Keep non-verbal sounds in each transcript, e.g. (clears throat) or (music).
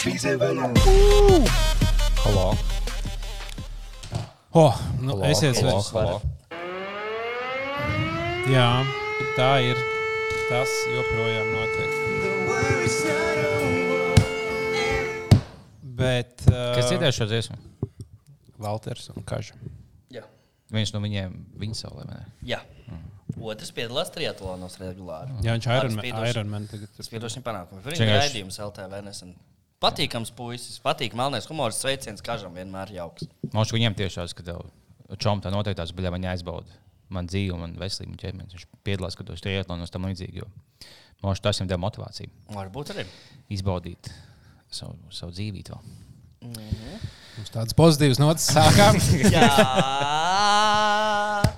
Halo. Oh, nu, Halo, esiet halo. Jā, tā ir. Tas joprojām notiek. Bet. Uh, Kas dzirdēja šo dziesmu? Valters un Kaža. Jā. Viens no viņiem viņa saulē. Jā. Otrs piedalās triatlonos regulāri. Jā, viņš ir Ironman. spīdošu- Ironman tagad. Spiedošiem panākumiem. Viņa raidījums LTV nesen. Patīkams puisis, patīk melnais humors, sveiciens kažam vienmēr jauks. Mošu viņiem tieši tāds, ka tev čom tā noteiktās baļā viņa aizbauda. Man dzīve, man veselība, man ķermenis. Viņš piedalās, kad tos triatlonos tam līdzīgi. Jo Mošu tas viņam deva motivāciju Varbūt arī. izbaudīt savu, savu dzīvību. vēl. Mums tādas pozitīvas notis sākām. (laughs) Jā,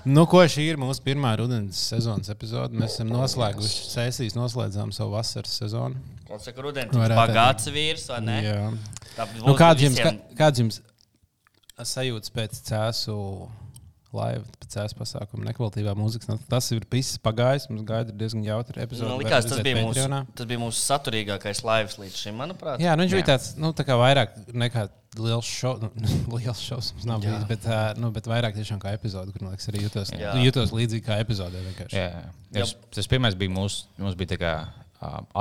nu, ko šī ir mūsu pirmā rudens sezonas epizode. Mēs esam noslēguši sesijas, noslēdzām savu vasaras sezonu. ko saka rudenī? Varētu Pagāts vīrs, vai ne? Jā. Nu, kāds, jums, kā, kāds jums sajūtas pēc cēsu laiva, pēc cēsu pasākuma nekvalitīvā mūzikas? Nu, tas ir viss pagājis. Mums gaida diezgan jautra epizode. Man Var liekas, tas bija, mūsu, Patreonā. tas bija mūsu saturīgākais laivs līdz šim, manuprāt. Jā, nu, viņš Jā. bija tāds nu, tā kā vairāk nekā liels šovs. Nu, (laughs) liels šovs mums nav Jā. bijis, bet, uh, nu, bet vairāk tiešām kā epizode, kur man liekas, arī jutos, Jā. jutos līdzīgi kā epizodē. vienkārši. Jā, jā. Tas, tas pirmais bija mūsu, mums bija tā kā,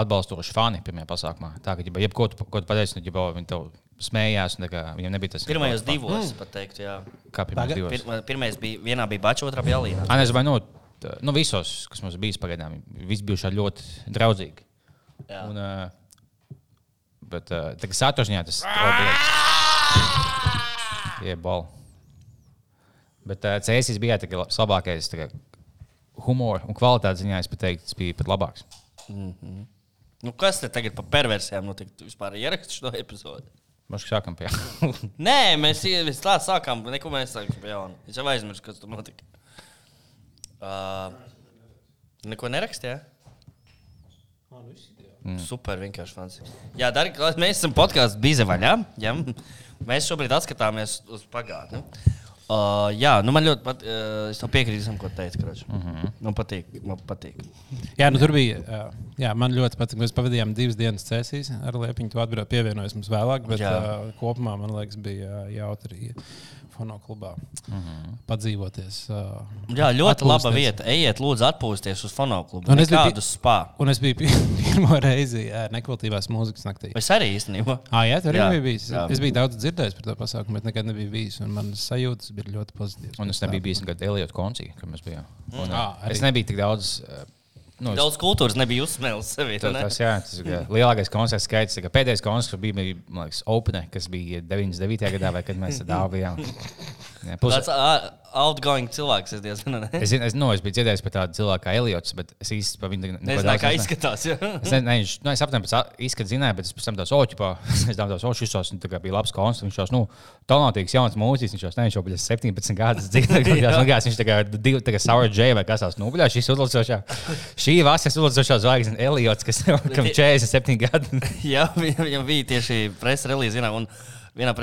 atbalstoši fani pirmajā pasākumā. Tā kā, ja jebko tu, ko tu pateici, nu, ja viņi tev smējās, un tā kā viņiem nebija tas Pirmajos divos, pat teikt, jā. Kā pirmajos Tagad- divos? Pir, pirmais bija, vienā bija Bača, otrā bija Alīna. Anē, es domāju, nu, tā- nu, visos, kas mums bija pagaidām, visi bijuši ļoti draudzīgi. Jā. Un, uh, bet uh, tā kā satošņā tas ir. Jā, bal. Bet uh, cēsīs bija tā kā labākais tā humora un kvalitātes ziņā, es pat teiktu, tas bija pat labāks. Nu, kas te tagad par perversijām notika? Vispār ieraksti šo epizodi. Mums sākam pie. (laughs) Nē, mēs, mēs tā sākām, neko mēs sākām pie jauna. Es jau aizmirsu, kas tur notika. Uh, neko nerakstījā? Mm. Super, vienkārši fantastiski. Jā, Dargi, mēs esam podkāstā Bizevaļā. Ja? Mēs šobrīd skatāmies uz pagātni. Uh, jā, nu man ļoti patīk. Uh, piekrītu, tam, ko teicu. Mm -hmm. Man patīk. Man patīk. Jā, nu, tur bija. ā, Jā, man ļoti patīk. Mēs pavadījām divas dienas sesijas ar Liepiņu. Tu atbrīvot pievienojies mums vēlāk, bet Jā. uh, kopumā man liekas, bija ā, jautri fonoklubā mm -hmm. padzīvoties. Uh, Jā, ļoti laba Atpūsties. vieta. Ejiet, lūdzu, atpūsties uz fonoklubu. Un es biju Kādu pi- spā. un es biju pi- (laughs) pirmo reizi nekvalitatīvās mūzikas naktī. Es arī īstenībā. Ah, jā, tur Jā, arī bija bijis. jā. Es biju daudz dzirdējis par to pasākumu, bet nekad nebiju bijis. un Manas sajūtas bija ļoti pozitīvas. Un es nebiju bijis nekad Eliotu koncī, kad mēs bijām. Un, Ā, uh, arī. es nebiju tik daudz. Uh, nu, Daudz kultūras nebija uzsmēlis sevi. Tas, ne? tas, jā, tas ir kā (laughs) lielākais koncerts skaits. Pēdējais koncerts bija, bija liekas, Open, kas bija 99. gadā, vai kad mēs tādā bijām. (laughs) Jā, plus, Tāds outgoing cilvēks. Es diezgan ne. es, es, nu, es biju dzirdējis par tādu cilvēku kā Eliots, bet es īsti par viņu Nezinu, daudz kā izskatās. jā. Es nezinu, ne, viņš, nu, es aptvēru pēc izskata zināju, bet es pēc tam tās (laughs) oķipā, es tam tās oķis, un tā kā bija labs koncerts, viņš tos, nu, talantīgs jauns mūziķis, viņš tos, ne, viņš jau bija 17 gadus dzīvojis, nu, kāds viņš tā kā divi, tā kā Sour J vai kas tās, nu, bļā, šis uzlacošā, šī vasaras uzlacošā zvaigzne Eliots, kas (laughs) kam 47 gadi. (laughs) Jā, viņam, bija tieši presa relīze. vienā, un Vienā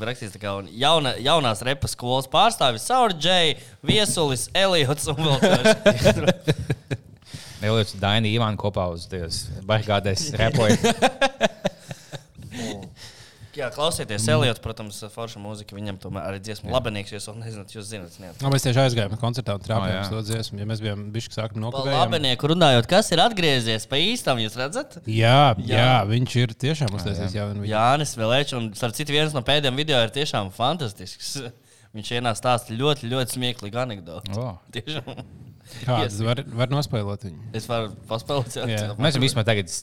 bija rakstīts, ka jauna, jaunās repas skolas pārstāvis Saura Džeja, Viesulis, Eliots un vēl kāds. (laughs) Eliots Daina Ivāna kopā uz tās baigādēs repoja. (laughs) (laughs) Jā, klausieties, Eliots, protams, forša mūzika. Viņam tomēr arī dziesma labanieks, jūs vēl nezināt, jūs zināt. neat- Nu, mēs tieši aizgājām no koncerta un trāpījām O, uz to dziesmu. Ja mēs bijām bijuši sākumi Par nokavējām. labanieku runājot, kas ir atgriezies pa īstam, jūs redzat? Jā, jā. Jā. viņš ir tiešām uztaisījis jaunu video. Jānis Velēčs, un starp citu, viens no pēdējiem video ir tiešām fantastisks. (laughs) Viņš ienāca stāstīt ļoti, ļoti smieklīgu anekdoti. O. (laughs) Tiešām. Kādas var, var nospēlēt viņu? Es varu paspēlēt, Jā. Mēs varam vispār tagad,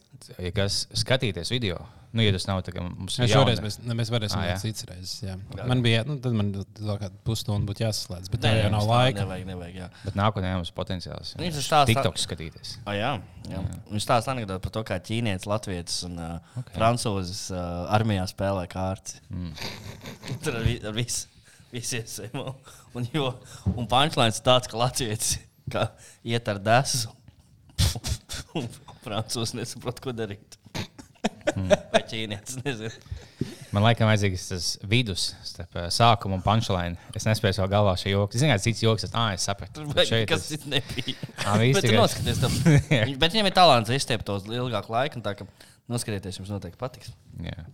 ja kas skatīties video. Nu, ja tas nav tā, ka mums ir jauna- mēs, ne, mēs varēsim Ah, jā. cits reizes. Jā. Man bija, nu, tad man vēl kāda pusstunda būtu jāsaslēdz, bet tā jau nav laika. Nevajag, nevajag. Jā. Bet nākotnē mums ir potenciāls. Viņš ir stāstā- TikTok skatīties. Oh, jā, jā. Viņš stāsta anekdoti par to, kā ķīnietis, latvietis un uh, okay. francūzis uh, armijā spēlē kārtas. Mm. (laughs) Tur ar, vi, ar visu, visu iespējamo. Un, jo- un punchlines tāds, ka latvietis kā iet ar desu. (laughs) un francūzis nesaprot, ko darīt. (laughs) Vai ķīnietis nezinu. Man liekas, vajadzīgs tas vidus starp uh, sākumu un punchline. Es nespēju savā galvā šo joku. Zināt, cits joks, tas ah, es sapratu. Šeit kas tas- nebija. Ā, viss Bet tu tikai- noskaties tam. (laughs) Bet viņam ir talants izstiept tos ilgāku laiku. noskatieties, jums noteikti patiks. Jā.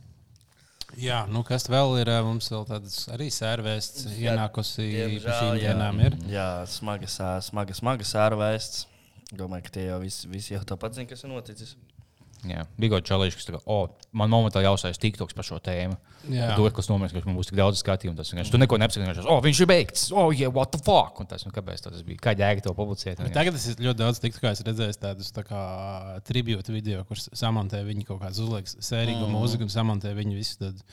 Jā, nu kas vēl ir? Mums vēl tādas arī sērvēsts ienākusi diemžēl, pa šīm dienām. Ir. Jā, smaga, sā- smaga, smaga sēra vēsts. Domāju, ka tie jau visi, visi jau tāpat zina, kas ir noticis. Jā, bija kaut kāds čalīgs, kas teica, o, man momentā jāuzsājas TikToks par šo tēmu. Jā. Tur, kas nomērs, ka man būs tik daudz skatījumu. Tas vienkārši, tu neko nepaskatījies, o, viņš ir beigts, oh, yeah, what the fuck. Un tas, un kāpēc tas bija? Kā jēga to publicēt? Tagad es esmu ļoti daudz tiktu, kā es redzēju tādus tā kā tribūtu video, kur samontē viņi kaut kādas uzliekas sēriju mm. mūziku un samontē viņi visu tādu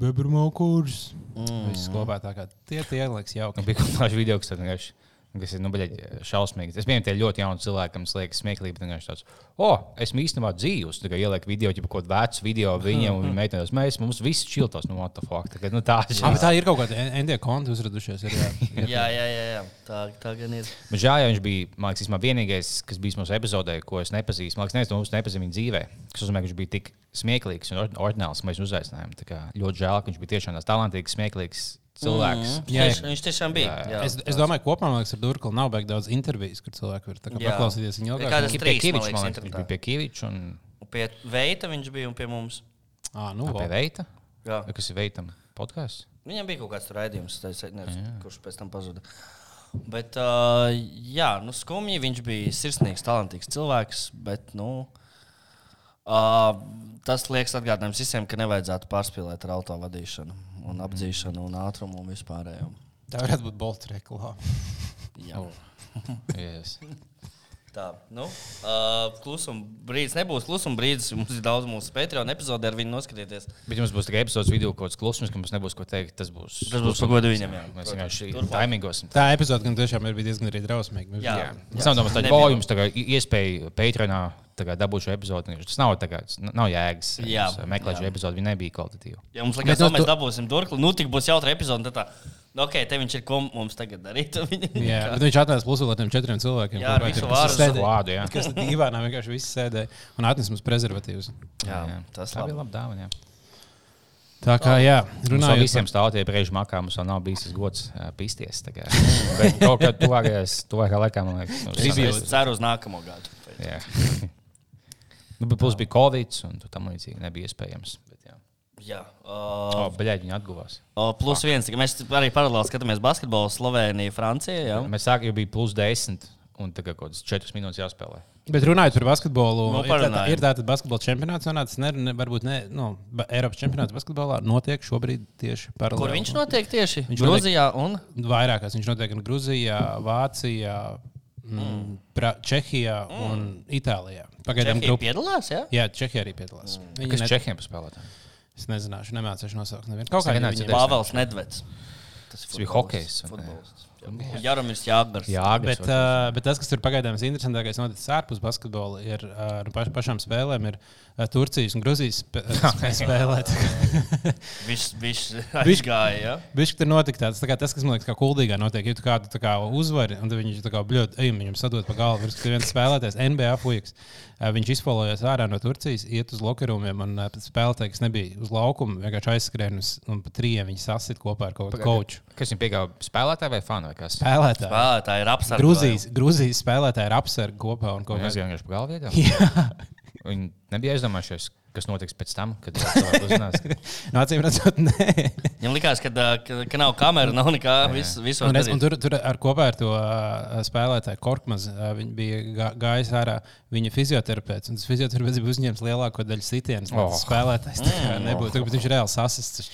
bebrumā kurs. Mm. Viss kopā tā kā tie tie liekas jauki. Nu, bija kaut kāds video, kas, vienkārši, kas ir nu, bļaļ, šausmīgs. Es pieņemu, tie ļoti jauni cilvēki, kam liekas smieklīgi. bet vienkārši Tāds, oh, esmu īstenībā dzīvs. Tā kā ieliek video, jau kaut kādu vecu video viņam un viņa meitenes. Mēs mums visi čiltos, nu, what the fuck. Tā, kā, nu, tā, Ah, bet tā ir kaut kāda ND konta uzradušies. Ir, jā. (laughs) Jā, jā, jā, jā. Tā, tā gan ir. Bet žēl, ja viņš bija man liekas, īstenībā vienīgais, kas bija mūsu epizodē, ko es nepazīstu. Man liekas, neviens no mums nepazīst viņa dzīvē. Tas nozīmē, ka viņš bija tik smieklīgs un or- ordināls, ka mēs uzaicinājām. Tā kā Ļoti žēl, ka viņš bija tiešām tāds talantīgs, smieklīgs cilvēks. Mm. Jā. Viņš, viņš tiešām bija. Jā, jā. Jā, Es, es domāju, ka kopumā liekas, ar Durklu nav baigi daudz intervijas, kur cilvēki var paklausīties viņa ilgāk. Viņš trīs, bija pie man liekas, bija pie Kīviča un Un Pie Veita viņš bija un pie mums. Ah, nu, pie vo. Veita. Jā. Kas ir Veitam podkāsts? Viņam bija kaut kāds raidījums, nezinu, kurš pēc tam pazuda. Bet, uh, jā, nu, skumji viņš bija sirsnīgs, talantīgs cilvēks. Bet, nu, uh, tas liekas atgādinājums visiem, ka nevajadzētu pārspīlēt ar auto vadīšanu, un apdzīšanu, un ātrumu un vispārējo. Tā varētu būt bolta reklāma. (laughs) Jā. Yes. Tā, nu, uh, klusuma brīdis nebūs klusuma brīdis. Mums ir daudz mūsu Patreon epizodē, ar viņu noskatieties. Bet jums būs tikai epizodes video, kaut kāds klusums, ka mums nebūs ko teikt. Tas būs, Tas būs pagodu viņam, jā. Mēs vienkārši Turpmāk. taimingosim. Tā epizode gan tiešām ir bijusi diezgan arī drausmīga. Jā. Jā, tas nav domāts, ka Nebija. o, jums tā kā iespēja Patreonā kā šo epizodi. Tas nav, tā kā, tas nav jēgas. Jā, Jūs Meklēt šo jā. epizodi, viņa nebija kvalitatīva. Ja mums liekas, nu, ka mēs tu- dabūsim durkli, nu tik būs jautra epizode. nu, ok, te viņš ir, ko mums tagad darīt. (laughs) Jā, bet viņš atnesa plusu vēl tiem četriem cilvēkiem. Jā, ar visu kas vārdu. Vārdu, jā. Kas tad dīvainā vienkārši viss sēdēja un atnesa mums prezervatīvus. jā, tas tā bija labi. laba dāvana. jā. Tā kā, jā, Runājot par visiem stāvotiem brīžiem, makā mums vēl nav bijis tas gods pisties. kā. Bet kaut kā tuvākajā laikā, man liekas, mums Es ceru uz nākamo gadu. (laughs) Nu, bet plus bija Covid, un tam līdzīgi nebija iespējams. Bet, jā. Jā, uh, Beļģi, viņi atguvās. uh, plus viens. tikai Mēs arī paralēli skatāmies basketbolu Sloveniju, Francijā. Jā. Mēs sākām, jau bija plus 10, un tagad kaut kādas 4 minūtes jāspēlē. Bet runājot par basketbolu, Nu, ir, tā, ir tāda basketbola čempionāts, un tas ne, ne, varbūt ne, nu, Eiropas čempionāts basketbolā notiek šobrīd tieši paralēli. Kur viņš notiek tieši? Viņš Grūzijā un Vairākās viņš notiek gan Grūzijā, Vācijā, mm. pra, Čehijā un Itālijā. Pagaidām Čehija grupa. piedalās. Jā? Jā, Čehija arī piedalās. Mm. Viņi Kas ne... Čehiem paspēlēja? Es nezināšu, nemācīšu nosaukt. Nevienu. Kaut kā nedzirdēju. Pāvils Nedveds. Tas bija hokejs. Jaromīrs Jāgars. Jā, Bet, uh, bet tas, kas tur pagaidām ir interesantākais, noticis ārpus basketbola, ir uh, nu, paš, pašām spēlēm, ir uh, Turcijas un Grūzijas spē, (laughs) spē, spēlēt. (laughs) Viņš, aizgāja. Ja? Viņš tur notika tāds, tā kā tas, kas man liekas, kā kuldīgā notiek. Ja tu kādu kā uzvari, un tad viņš tā kā bļūt, ejam viņam sadot pa galvu. Ir viens spēlētājs, NBA fujiks. Uh, Viņš izfolojās ārā no Turcijas, iet uz lokerumiem, un spēlētājs, kas nebija uz laukuma, vienkārši aizskrēja un pa trījiem viņi sasit kopā ar kaut kādu koču. Kas viņam piegāja spēlētāju vai fanu? vai kas? Spēlētāji. Spēlētāji ir apsargāti. Grūzijas, Grūzijas spēlētāji ir apsargi kopā un kaut Viņi kā (laughs) Viņi nebija aizdomājušies, kas notiks pēc tam, kad uzzinās. (laughs) No acīm redzot, nē. Viņam likās, ka, ka, ka nav kamera, nav nekā. Viss, viss var Un, es, un tur, tur ar kopā ar to spēlētāju Korkmaz viņa bija gā- gājis ārā. Viņa fizioterapeits. Un tas fizioterapeits bija uzņēmis lielāko daļu sitienu. Oh. Spēlētājs tā kā nebūtu. Tagad, bet viņš ir reāli sasists. tas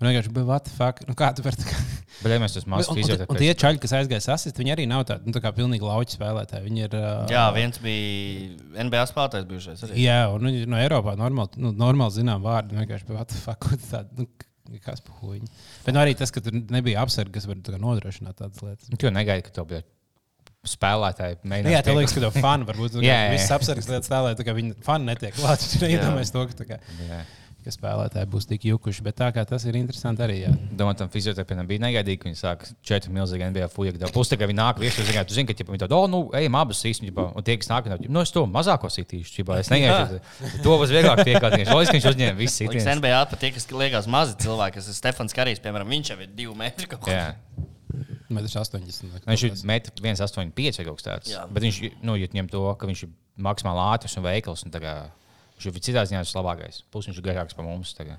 ir. Un vienkārši bija, what the fuck? Nu, kā tu vari kā. Bet, ja mēs un, un, un tie fizioterapeits. čaļi, kas aizgāja sasist, viņi arī nav tādi, nu, tā kā pilnīgi lauķi spēlētāji. Viņi ir. Uh, Jā, viens bija NBA spēlētājs bijušais. Arī. Jā, un viņi ir no Eiropā normāli, nu, normāli zinām vārdu. Vienkārši, what the fuck? tādu, Nu, kas pa huīņu. Bet nu, arī tas, ka tur nebija apsargi, kas var tā kā nodrošināt tādas lietas. Tu jau negaidi, ka to bija spēlētāji. Nu, mēģinās jā, tev liekas, ka tev fani varbūt (laughs) Jā, jā, jā. viss apsargs lietas tā, lai tā kā viņi fani netiek klāts. (laughs) Tu neiedomājies to, ka, tā kā, Jā. Ka spēlētāji būs tik jukuši. Bet tā kā tas ir interesanti arī. Jā. Domāju, tam fizioterapeitam bija negaidīgi, ka viņi sāk četri milzīgi NBA fuja. Plus, tā kā viņi nāk virsū, zini, tu zini, ka ķipa, viņi tādu, oh, nu, ejam abas īstenībā. Un tie, kas nāk, no es to mazāko sitīšu, ķipa, es neiešu. (laughs) To būs vieglāk piekāt. Viņš loģiski, ka viņš uzņēma visu Liekas, sitienu. NBA pat tie, kas liekas mazi cilvēki, kas ir Stefans Karijs, piemēram, viņš jau ir divi metri. kaut kā. Jā. Metrs 80. vai kaut Viņš ir kas. 1,85 vai kaut kas tāds. Jā. Bet viņš, nu, ja ņem to, ka viņš ir maksimāli ātrs un veikls, un tā kā viņš ir citā ziņā tas labākais. Plus viņš ir garāks par mums. tā kā.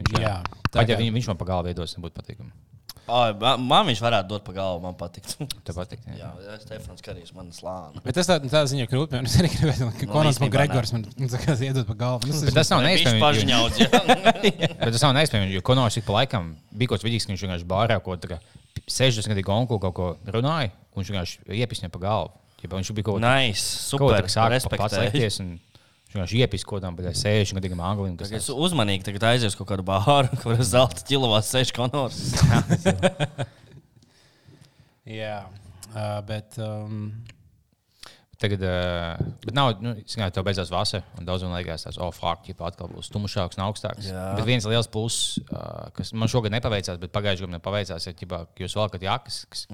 Viņš, Jā, tā Pat ja kā- viņ, viņš man pa galvu iedos, nebūtu patīkami. Man, man viņš varētu dot pa galvu, man patīk. (laughs) Tev patīk. Jā. Jā, Stefans Karijs, man slāna. Bet tas tā, tā ziņā krūti. Es arī gribēju, ka Nu, Konants man nu, (laughs) tā kā iedod pa galvu. Nu, Bet tas nav Viņš neiespējami. jo- pažņauts, (laughs) jā. Bet tas nav neiespējami, jo Konors ik pa laikam bija kaut kāds vidīgs, ka viņš vienkārši bārā kaut kā 60 gadu gonku kaut ko runāja, un viņš vienkārši iepisņa pa galvu. Ja viņš bija kaut ko Nice, Super, super, sāka pats respektēju. lēkties. Viņš vienkārši iepis kaut kādam 60 gadam anglim. kas Es uzmanīgi tagad aizies kaut kādu bāru, kur uz zelta ķilovās sēž konors. (laughs) Jā, uh, bet. Um, Tagad, uh, bet nav, nu, zināmā, tev beidzās vasara, un daudziem liekas, tas, oh, fuck, ja atkal būs tumšāks un augstāks. Jā. Bet viens liels pluss, uh, kas man šogad nepaveicās, bet pagājušajā gadā nepaveicās, ir, ka jūs valkat jakas, kas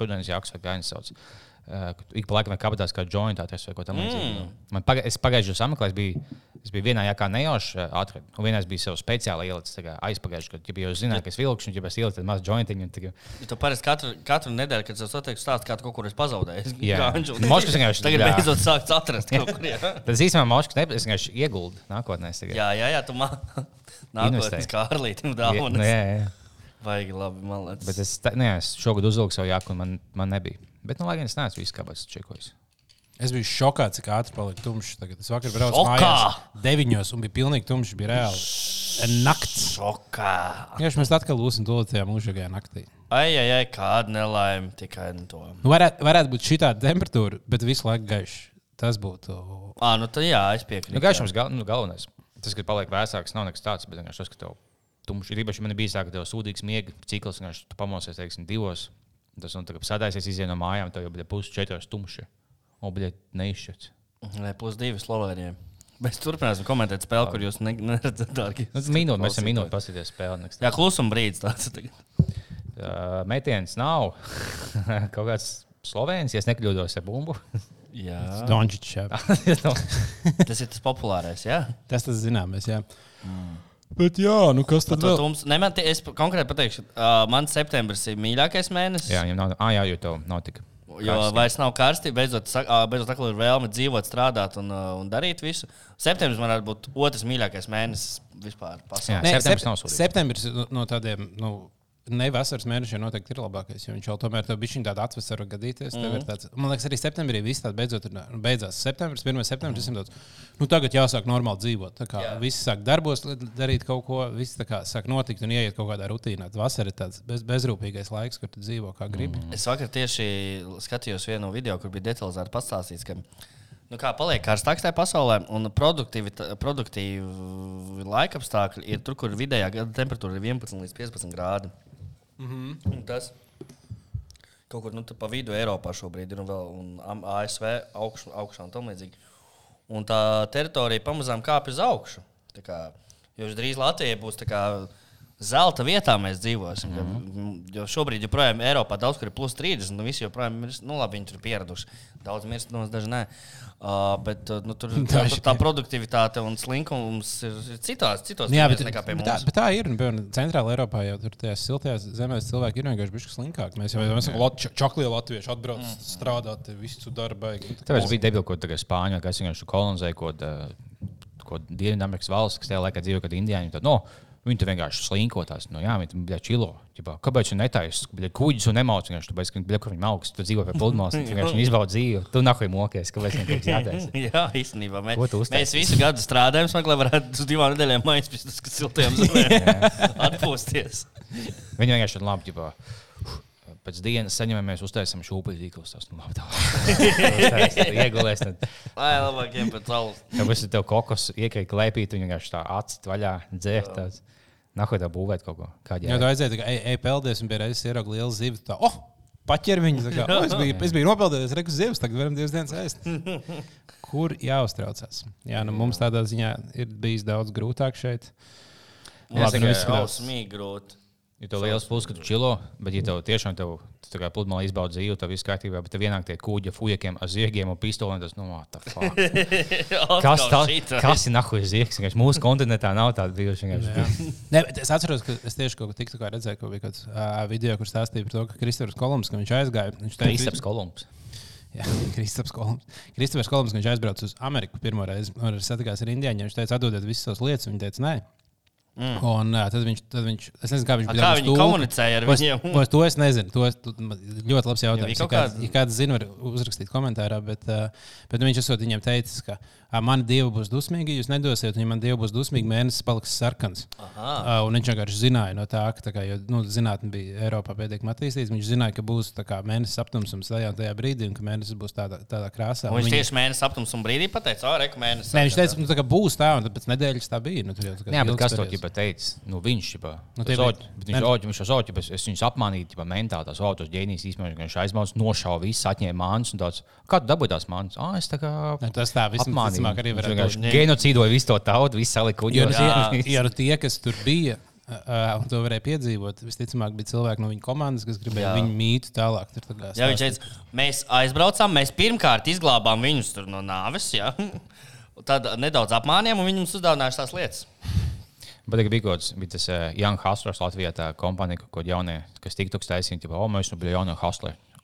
rudenis jakas vai gainas sauc. Uh, ik pa laikam kabatās kā jointāties vai ko tamlīdzīgu. Mm. Man paga es pagājušajā sameklēju, es biju, es biju vienā jākā nejauši uh, atradu, un vienā es biju sev speciāli ielicis aizpagājušajā gadā. Ja jūs zināt, ka es vilkšu, un ja es ielicu mazu jointiņu, tad Ja tu parasti katru, katru nedēļu, kad es satieku stāstu, kā tu kaut kur esi pazaudējis. Jā. Nu, Moškas vienkārši- Tagad beidzot sākts atrast (laughs) tas īstenībā moškas ne, es vienkārši ieguldu nākotnē. jā, jā, jā tu man (laughs) nākotnes kā ārlītim Jā, nu, dāvanas. Vajag labi, man liekas. Bet es, tā, nē, es šogad uzvilku savu jaku, un man, man nebija. Bet, nu, lai gan es neesmu visu kāpēc čekojis. es biju šokā, cik ātri palika tumšs. Tagad es vakar braucu mājās deviņos un bija pilnīgi tumšs. Bija reāli nakts. Šokā. Jā, mēs atkal lūsim to tajā mūžīgajā naktī. Ai, ai, ai, kāda nelaime tikai no to. Nu, varētu, varētu būt šī tāda temperatūra, bet visu laiku gaišs. Tas būtu. Ah, nu tad jā, es piekrītu. Nu, gaišums gal, nu, galvenais. Tas, ka paliek vēsāks, nav nekas tāds, bet vienkārši tas, ka tev tumšs ir īpaši. Man bija tā, ka tev sūdīgs miega cikls, vienkārši tu pamosies, teiksim, divos. Tas, un tagad sēdēsies, iziet no mājām, tev jau bija pusi četros tumši. Un bija neizšķirts. Nē, plus divi Slovēnijai. Mēs turpināsim komentēt spēli, kur jūs ne- neredzat, dārgi. Nu, minūte, mēs esam minūti paskatīties spēli. Jā, klusuma brīdis tāds. tagad. Uh, metiens nav. (laughs) Kaut kāds slovēns, ja es nekļūdos ar bumbu. Jā, Dončičs. (laughs) tas ir tas populārais. Jā, Tas tas zināmais. Jā. Bet jā, nu kas tad tums. Ne, man, te- es konkrēti pateikšu, uh, man septembris ir mīļākais mēnesis. jā, viņam nav, ah, jā, jo tev nav tik. Jo karsti. vairs nav karsti, beidzot, beidzot atkal ir vēlme dzīvot, strādāt un, ā, un darīt visu. Septembris man varētu būt otrs mīļākais mēnesis vispār pasaulē. Jā. Nē, septembris sep- nav sūdīgs. Septembris no, no tādiem. Nu, Ne vasaras mēnešiem noteikti ir labākais, jo viņš jau tomēr tev bija tāda atvesara gadīties. Mm. -hmm. tāds, man liekas, arī septembrī viss tāds beidzot ir, nu, beidzās. Septembris, 1. septembris, visiem tāds, nu tagad jāsāk normāli dzīvot. Tā kā Jā. visi sāk darbos, darīt kaut ko, viss kā sāk notikt un ieiet kaut kādā rutīnā. Vasara ir tāds bez, bezrūpīgais laiks, kur tu dzīvo kā gribi. Mm. Es vakar tieši skatījos vienu video, kur bija detalizēti pastāstīts, ka nu, kā paliek karstāks tajā pasaulē, un produktīvi, laikapstākļi ir tur, kur vidējā temperatūra ir 11 līdz 15 grādi. Mm -hmm. Tas kaut kur nu, pa vidu Eiropā šobrīd ir un vēl un ASV augš, augšā un tam līdzīgi. Un tā teritorija pamazām kāpj uz augšu. Kā, jo drīz Latvijai būs tā kā zelta vietā mēs dzīvosim. Mm -hmm. Jo šobrīd joprojām Eiropā daudz kur ir plus 30, un visi joprojām ir, nu labi, viņi tur pieraduši. Daudz mirst, no daži nē. Uh, bet nu, tur (laughs) tā, tā produktivitāte un slinkums ir ir citās, citos Jā, vietās bet, nekā pie bet, mums. tā, bet tā ir. Piemēram, Centrālajā Eiropā jau tur tajās siltajās zemēs cilvēki ir vienkārši bijuši slinkāki. Mēs jau esam čakli latvieši atbrauc mm. strādāt, visu darbu. Tāpēc bija debila, ko tagad Spāņu, kas vienkārši kolonizēja kaut ko Dienvidamerikas valsts, kas tajā laikā dzīvoja, kad indiāņi tad, no, viņi tur vienkārši slinkotās. No, jā, viņi tur čilo. Ģipā, kāpēc viņi netaisa? Kuģis un nemauc vienkārši, tāpēc, ka viņi kur viņi augsts, tu dzīvo pie (laughs) pludmales, vienkārši izbauda dzīvi. Tu nahuj mokies, kāpēc viņiem kaut kas jātaisa. (laughs) Jā, īstenībā mēs, mēs visu gadu strādājam, smagi, lai varētu uz divām nedēļām aizpist uz siltajām (laughs) zemēm atpūsties. Viņi vienkārši ir labi, ģipā, pēc dienas saņemamies, uztaisām šūpuļu tīklus. Tas, nu, labi, tā. Iegulēs, tad, Lai labākiem pēc saules. tāpēc tev kokos iekrīt klēpīt, viņi vienkārši tā acīt vaļā, dzērt. Nahuj tā būvēt kaut ko. Kādā Jā, tā aizēja, tā kā ej, ej peldies, un reizes ierauga liela zivs. Tā, oh, paķer viņu. Kā, oh, es, biju, es biju nopeldējis, reku zivs, tagad varam divas dienas ēst. (laughs) Kur jāuztraucās? Jā, nu mums tādā ziņā ir bijis daudz grūtāk šeit. Labi, nu izskatās. Ausmīgi grūti. Ir tev liels plus, ka tu čilo, bet, ja tev tiešām tev, tu tā kā pludmalē izbaudi dzīvi, tad viss kārtībā, bet tev vienāk tie kuģi, fujekiem, ar ziegiem un pistolēm, tas, nu, what the fuck? (laughs) Kas, tā, kas ir nahuj ziegs? Mūsu kontinentā nav tāda bijuši. Nē, bet es atceros, ka es tieši kaut ko tiktu redzēju, ka bija kāds uh, video, kur stāstīja par to, ka Kristofers Kolumbs, ka viņš aizgāja. Viņš teica, Kristaps Kolumbs. Jā, (laughs) Kristofers Kolumbs. Kristofers Kolumbs, ka viņš aizbrauca uz Ameriku pirmo reizi un satikās ar indiāņiem. Viņš teica, atdodiet visas savas lietas. Viņi teica, nē. Mm. Un uh, tad viņš, tad viņš, es nezinu, kā viņš A, bija. Kā viņi tulku. komunicēja ar To es- viņiem? To, es- to es nezinu. To es, tu, man ļoti labs jautājums. Ja kāds, ja kāds zina, var uzrakstīt komentārā. Bet, uh, bet viņš esot viņiem teicis, ka uh, mani dievi būs dusmīgi, jūs nedosiet, un ja man dievi būs dusmīgi, mēnesis paliks sarkans. Uh, un viņš vienkārši zināja no tā, ka tā kā, jo, nu, zinātnē bija Eiropā pietiekami attīstīts. Viņš zināja, ka būs tā kā mēnesis aptumsums tajā, tajā brīdī, un ka mēnesis būs tādā, tādā krāsā. Un viņš viņi- tieši mēnesis aptums un brīdī pateica, o, reku mēnesis. Nē, viņš teica, nu, tā kā būs tā, un tad pēc nedēļas tā bija. Nu, tur jau tā kā Jā, bet kas to periods. Ķipa teica? Nu, viņš ķipa. Nu, Nē, Viņš nu- oķi- viņš oķi, bet es viņus apmānīju, ķipa mentā tās autos ģēnijas īstenībā, ka viņš aizmauc, nošauja visu, atņēma mānas un tāds. Kā tu dabūji tās mānas? Ah, es tā kā Ne, Tas tā vismaz arī varētu vienkārši būt. Genocīdoja visu to tautu, visu salika Jo, kuģi. nu, tie, ja nu tie, kas tur bija, uh, un to varēja piedzīvot, visticamāk, bija cilvēki no viņa komandas, kas gribēja Jā. viņu mītu tālāk. Tur, kā Jā, viņš teica, mēs aizbraucām, mēs pirmkārt izglābām viņus tur no nāves. Jā. (laughs) Tad nedaudz apmānījām, un viņi mums uzdāvināja tās lietas. Bet bija kaut kāds, bija tas uh, Young Hustlers Latvijā, tā kompānija, ko jaunie, kas tiktoks taisīja, tipo, o, mēs nu bija jaunie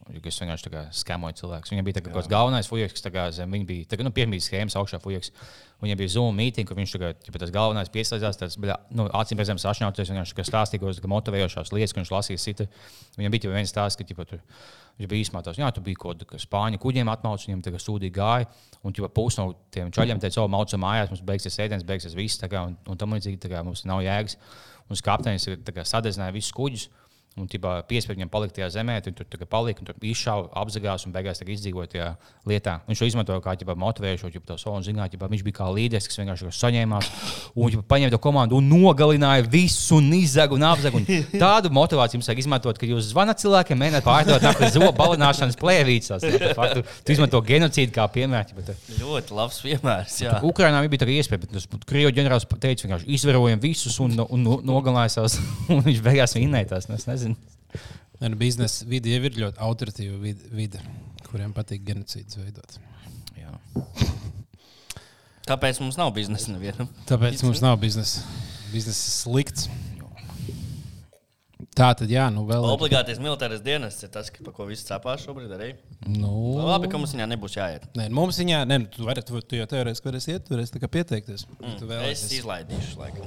Kas vienkārši skamoja cilvēks. Viņam bija kaut kāds galvenais fujaks, kas kā zem viņa bija. Tagad, nu, piemīt schēmas augšā fujaks. Viņam bija Zoom mītīņa, kur viņš tagad, ja tas galvenais pieslēdzās, tas bija, nu, acīm redzams, sašņauties, vienkārši tā kā stāstīja kaut kādas motivējošās lietas, ko viņš lasīja cita. Viņam bija jau viens stāsts, ka, tipo, tur, Viņš bija īstenībā tāds, jā, tu biji kaut kādā spāņu kuģiem atmaucis, viņam tagad sūdīgi gāja. Un jau pusi no tiem čaļiem teica, o, maucam mājās, mums beigsies ēdiens, beigsies viss, kā, un, un tam līdzīgi mums nav jēgas. Un kapteinis sadedzināja visus kuģus. Un tipā piespiedu viņam palikt tajā zemē, tad tur kā palika, un tur izšāva, apzagās un beigās izdzīvoja tajā lietā. Viņš to izmantoja kā ģipā, motivējošo, jau to savu zinātnē, ģipā, viņš bija kā līderis, kas vienkārši saņēmās un ģipā, paņēma to komandu un nogalināja visu un izzaga un apzaga. Un tādu motivāciju jums vajag izmantot, kad jūs zvanat cilvēkiem, mēģināt pārdot nākamā zobu balināšanas plēvīcās. Tu, tu izmanto genocīdu kā piemēru. Bet, Ļoti labs piemērs. Jā. Ukrainā bija tā iespēja, bet Krievijas ģenerālis teica, vienkārši izvarojam visus un, un, un nogalināja savus, (laughs) un viņš beigās vinnēja tās. Nu, nezinu. Ne, nu, biznesa vide jau ir ļoti autoritīva vide, vide kuriem patīk genocīds veidot. Jā. Tāpēc mums nav biznesa nevienam. Tāpēc mums nav biznesa. Biznesa ir slikts. Tā tad, jā, nu vēl. ir- Obligātais militārais dienests ir tas, ka- par ko viss cepās šobrīd arī. Nu, Labi, ka mums viņā nebūs jāiet. Nē, mums viņā, ne, nu, tu, vari, tu, tu jau teorētiski varēsi iet, turēsi tikai pieteikties. Mm, tu Es izlaidīšu, laikam.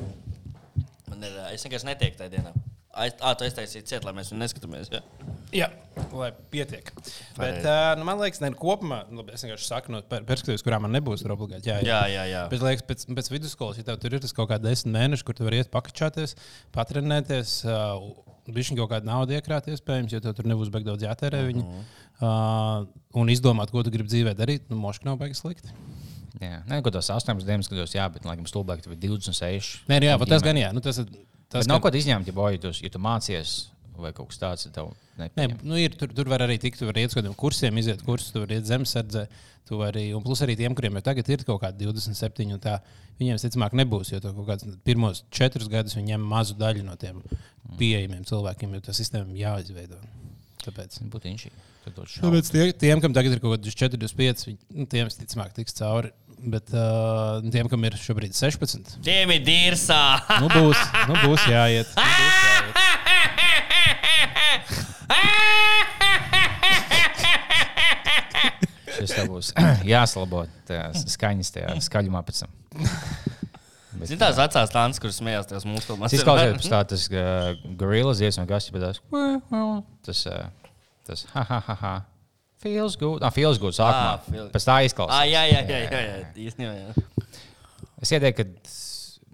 Man ir, es vienkārši netieku tajā dienā. Ai, ā, tu aiztaisīji ciet, lai mēs viņu neskatāmies. Ja? Jā, lai pietiek. Bet, uh, nu, man liekas, ne, kopumā, nu, labi, es vienkārši saku no per- perspektīvas, kurā man nebūs obligāti jāiet. Jā, jā, jā. Bet, liekas, pēc, pēc vidusskolas, ja tev tur ir tas kaut kāds desmit mēneši, kur tu vari iet pakačāties, patrenēties, uh, bija kaut kāda nauda iekrāt, iespējams, jo tev tur nebūs beig daudz jātērē viņa. Uh, un izdomāt, ko tu gribi dzīvē darīt, nu, moškā nav beigas slikti. Jā, nē, kaut kādos 18 dienas gados, jā, bet, laikam, stulbāk, tev ir 26. Nē, nu jā, bet tas gan jā. Nu, tas, ir- tas Tas nav gan- ko izņemt, ja, boy, ja, tu, mācies vai kaut kas tāds, Nē, nu ir, tur, tur var arī tikt, tu vari iet uz kādiem kursiem, iziet kursus, tu vari iet zemesardze. Tu vari, un plus arī tiem, kuriem jau tagad ir kaut kādi 27, un tā, viņiem, visticamāk, nebūs. Jo kaut kādus pirmos četrus gadus viņi ņem mazu daļu no tiem pieejamiem cilvēkiem, jo tā sistēma jāizveido. Tāpēc. Būtu inšī. Tad dod šaubu. Tāpēc tie, tiem, kam tagad ir kaut kāds 4, 25, viņi, nu, tiem visticamāk tiks cauri. Bet uh, tiem, kam ir šobrīd 16, Tiem ir dīrsā! nu būs, nu būs jāiet. Nu būs jāiet. Šis tev būs jāsalabo tajās skaņas, tajā skaļumā pēc tam. Zini, tās vecās tādas, kuras smējās tajās filmās. Tas izklausās tā, tas gorillas ies un kas, bet tas, tas, uh, tas, ha, ha, ha, ha. Feels good. Ah, feels good. Sākumā. Ah, feel- Pēc tā Ah, izklausās. jā, jā, jā, jā, jā. Īstenībā, jā. Es ieteiktu, ka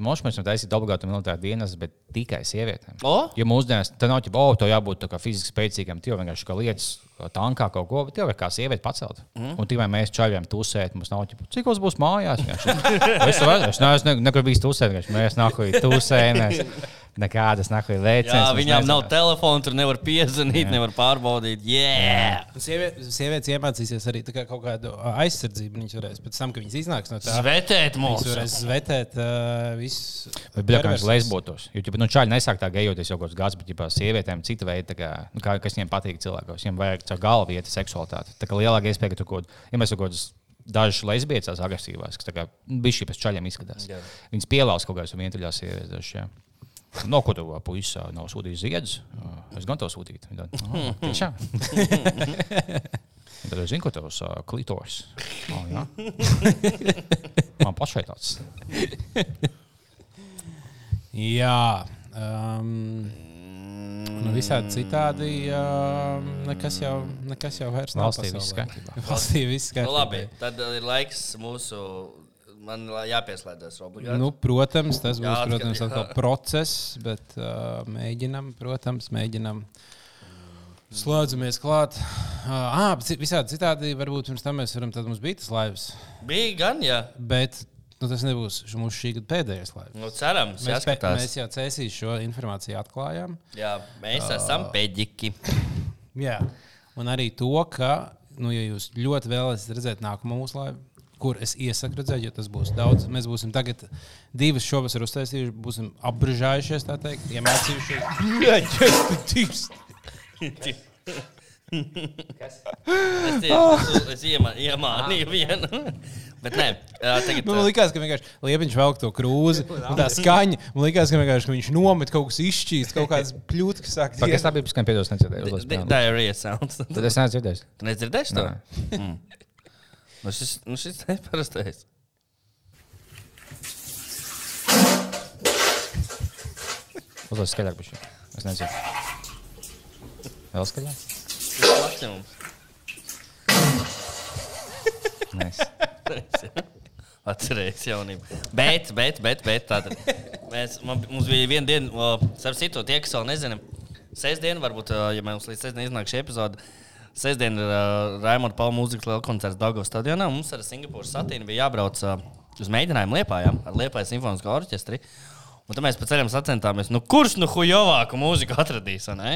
mums mēs varam taisīt obligātu militāru dienas, bet tikai sievietēm. O? Jo mūsdienās tā nav ģipa, oh, jābūt tā kā fiziski spēcīgam, tev vienkārši kā lietas, tankā kaut ko, bet ir kā sieviete pacelt. Mm. Un tikai mēs čaļiem tusēt, mums nav ģipa, cik mums būs mājās. Vienkārši. es var- es neesmu ne, nekur bijis tusēt, mēs nākuj tusējamies. Nekādas nahuj lēcas. Jā, viņām nav telefona, tur nevar piezvanīt, nevar pārbaudīt. Yeah! Sievietes, sievietes iemācīsies arī tā kā kaut kādu aizsardzību. Viņas varēs pēc tam, kad viņas iznāks no tā, Svetēt viņas mums! varēs zvetēt uh, visu. Bet, bija kā perversijas. lesbotos. Jo, ja nu, čaļi nesāk tā gejoties jau kaut kāds gads, bet, ja sievietēm cita veida, tā kā, nu, kā, kas viņiem patīk cilvēkos, viņiem vajag caur galvu iet seksualitāti. Tā kā lielāka iespēja, ka tu kaut ko, ja mēs kaut kādas dažas lesbietes, agresīvās, kas tā kā bija šī pēc čaļiem izskatās. Jā. Viņas pielādes kaut kādas vientuļās sievietes. Dažas, jā. No ko tu puisis nav sūtījis ziedus? Es gan to sūtīju. Viņa tāda, "Oh, Tiešām. (laughs) Tad es zinu, ko tavs uh, klitors. Oh, jā. (laughs) Man pašai tāds. Jā. Um, nu, visādi citādi. Um, nekas jau, nekas jau vairs nav. Valstī viss kārtībā. Valstī viss Nu, kārtībā. labi, tad ir laiks mūsu. Man jāpieslēdzas obligāti. Nu, protams, tas būs Jā, atkal, protams, jā. atkal (laughs) process, bet uh, mēģinam, protams, mēģinam. Slēdzamies klāt. Uh, ah, ci- visādi citādi, varbūt pirms tam mēs varam, tad mums bija tas laivs. Bija gan, jā. Bet nu, tas nebūs mūsu šī gada pēdējais laivs. Nu, cerams, Mēs, pē, mēs jau cēsīs šo informāciju atklājām. Jā, mēs esam pēdīgi. (laughs) Jā. Un arī to, ka, nu, ja jūs ļoti vēlaties redzēt nākamo mūsu laivu, kur es iesaku redzēt, jo tas būs daudz. Mēs būsim tagad divas šovasar uztaisījuši, būsim apbrīžājušies, tā teikt, iemācījušies. Es tieši es iemā- iemānīju vienu. Bet nē, tagad. Nu, man liekas, ka vienkārši liepiņš velk to krūzi, un tā skaņa. Man liekas, ka, vienkārši, ka viņš nomet kaut kas izšķīst, kaut kādas pļūtas, kas sāk Pagaidām, tā bija piskan piedos nedzirdēju. di- piano. Diarrhea sounds. Tad es neesmu dzirdējis. Tu nedzirdēsi to? Nu, šis, nu, šis (laughs) ir parastais. Uzlasi skaļāk bišķi. Es nezinu. Vēl skaļāk? Tas ir maksimums. (laughs) Mēs. (laughs) Atcerēties jaunību. Bet, bet, bet, bet tātad, mēs, man, mums bija viena diena, starp citu, tie, kas vēl nezina, sestdiena, varbūt, ja mums līdz sestdienai iznāk šī epizode, sestdiena ir uh, Raimonda Paula mūzikas liela koncerts Dagos stadionā. Mums ar Singapūras satīnu bija jābrauc uh, uz mēģinājumu Liepājā ar Liepājas simfonisko orķestri. Un tad mēs pa ceļam sacentāmies, nu kurš nu hujovāku mūziku atradīs, vai ne?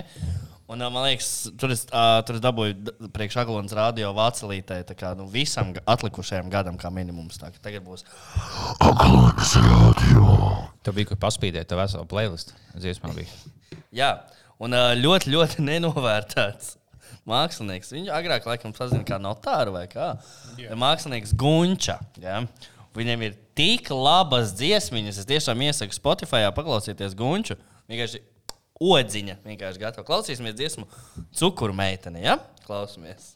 Un, man liekas, tur es, ā, tur es dabūju d- priekš Aglons radio vācelītē, tā kā nu, visam atlikušajam gadam kā minimums. Tā, tagad būs Tev bija kur paspīdēt, tev veselu playlistu. Dziesmā bija. (laughs) Jā, un ā, ļoti, ļoti nenovērtēts mākslinieks. Viņu agrāk laikam pazina kā notāru vai kā. Yeah. Mākslinieks Gunča. Jā. Viņam ir tik labas dziesmiņas. Es tiešām iesaku Spotify paklausīties Gunču. Vienkārši odziņa. Vienkārši gatava. Klausīsimies dziesmu Cukuru meitene. Ja? Klausamies.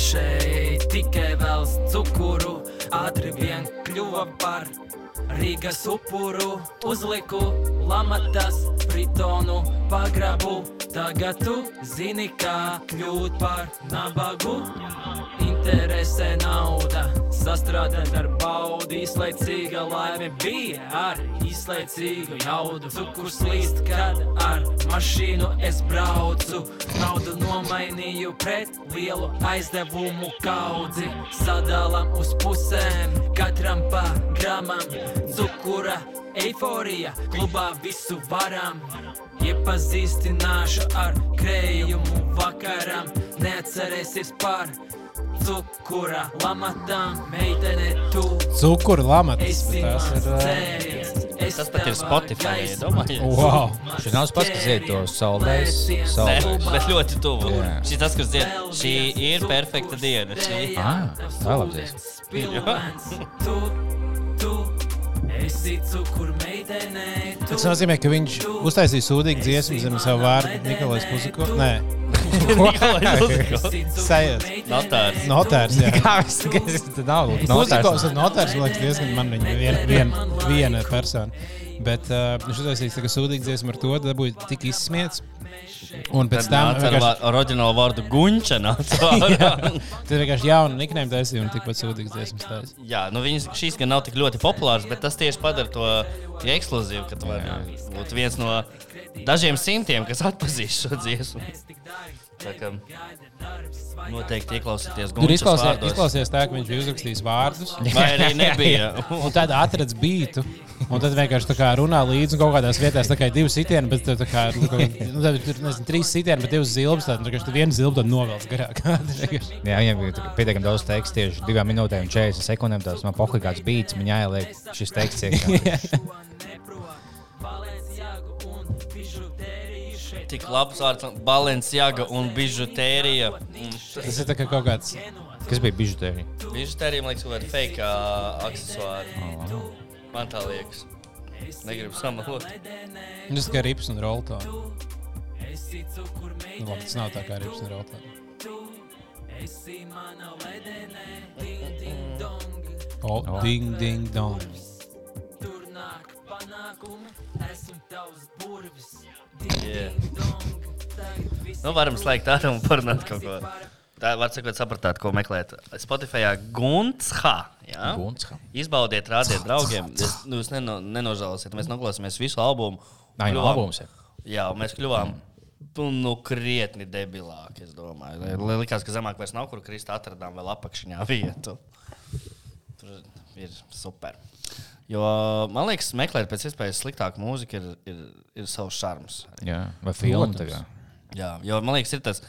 Šeit tikai vēlas cukuru, ātri vien kļuva par Rīgas upuru. Uzliku lamatas, fritonu, pagrabu. Tagad tu zini, kā kļūt par nabagu. Interesē nauda, sastrādāt ar baudi. Izlaicīga laime bija ar izlaicīgu jaudu. Cukurs līst, kad ar mašīnu es braucu. Naudu nomainīju pret lielu aizdevumu kaudzi. Sadalām uz pusēm, katram pa gramam. Cukura eiforija, klubā visu varam. Iepazīstināšu ar krējumu vakaram. Neatcerēsies par cukura lamatām, meitene tu. Cukuru lamatas. Esi Tas ir. ā, dzēriens, es Tas pat ir Spotify. gaismā. Domāju. Wow! Šis nav pats, kas iet to saldēs. Nē, bet ļoti tuvu. Jā. Šis tas, kas dzied, šī ir perfekta diena. Šī. Ah, tā ir labi dziesma. Spilvens, tu, tu, esi cukur meitenē, tu. Tas nozīmē, ka viņš uztaisīja sūdīgu dziesmu zem savu vārdu Nikolais Pusiko. Nē. (laughs) sajūta. Notārs. Notārs, jā. Kā es tā nav? Ir notārs, man liekas, diezgan man viņa viena, viena, viena persona. Bet uh, viņš kā sūdīgu dziesmu ar to, dabūja tik izsmiets. Un pēc tam ar vienkārši, oriģinālu vārdu Gunča. nāca (laughs) tad vienkārši jaunu niknēm taisīja un tikpat sūdīgas dziesmas taisīja. Jā, nu viņas, šīs gan nav tik ļoti populāras, bet tas tieši padara to ekskluzīvu, ka tu vari būt viens no dažiem simtiem, kas atpazīst šo dziesmu. Kā noteikti ieklausieties Tur izklausījās, izklausījās tā, ka viņš bija uzrakstījis vārdus. (laughs) Vai arī nebija? (laughs) Un tad atradas bītu. Un tad vienkārši tā kā runā līdzi un kaut kādās vietās tā kā divi sitieni, bet tā kā, nu, nu, tad tur nezinu, trīs sitieni, bet divas zilbas. Tad vienkārši tu vienu zilbu tad novelc garāk. (laughs) Jā, viņam bija pietiekami daudz teksta tieši divām minūtēm un 40 sekundēm. Tas man pohuļ kāds beats, man jāieliek šis teksts. iekšā. Tik labs vārds - Balenciaga un bižutērija. Tas ir kā kaut kāds. Kas bija bižutērija? Bižutērija, man liekas, kaut kāda fake uh, aksesuāri. Man tā liekas. Negribu samalot. Nu, Tas tikai rips un cukur Nu, labi, tas nav tā kā rips un roltā. Esi mana ledenē, ding, ding, dong. O, ding, ding, dong. Tur nāk panākumi, esmu tavs burvis. Yeah. Nu, varam slēgt ārā un parunāt kaut ko. Tā var sakot, sapratāt, ko meklēt. Spotify Gunts H. Ja? Gunts. Izbaudiet, rādiet draugiem. Es, nu, jūs neno, nenožēlosiet. Mēs noklausāmies visu albumu. Nē, jau albums. Jā, mēs kļuvām nu, krietni debilāki. es domāju. Li- li- Likās, ka zemāk vairs nav kur krist. Atradām vēl apakšņā vietu. Tur ir super. Jo man liekas, meklēt pēc iespējas sliktāku mūziku ir, ir, ir savs šarms. Jā, vai filmu tagad. Jā, jo man liekas, ir tas.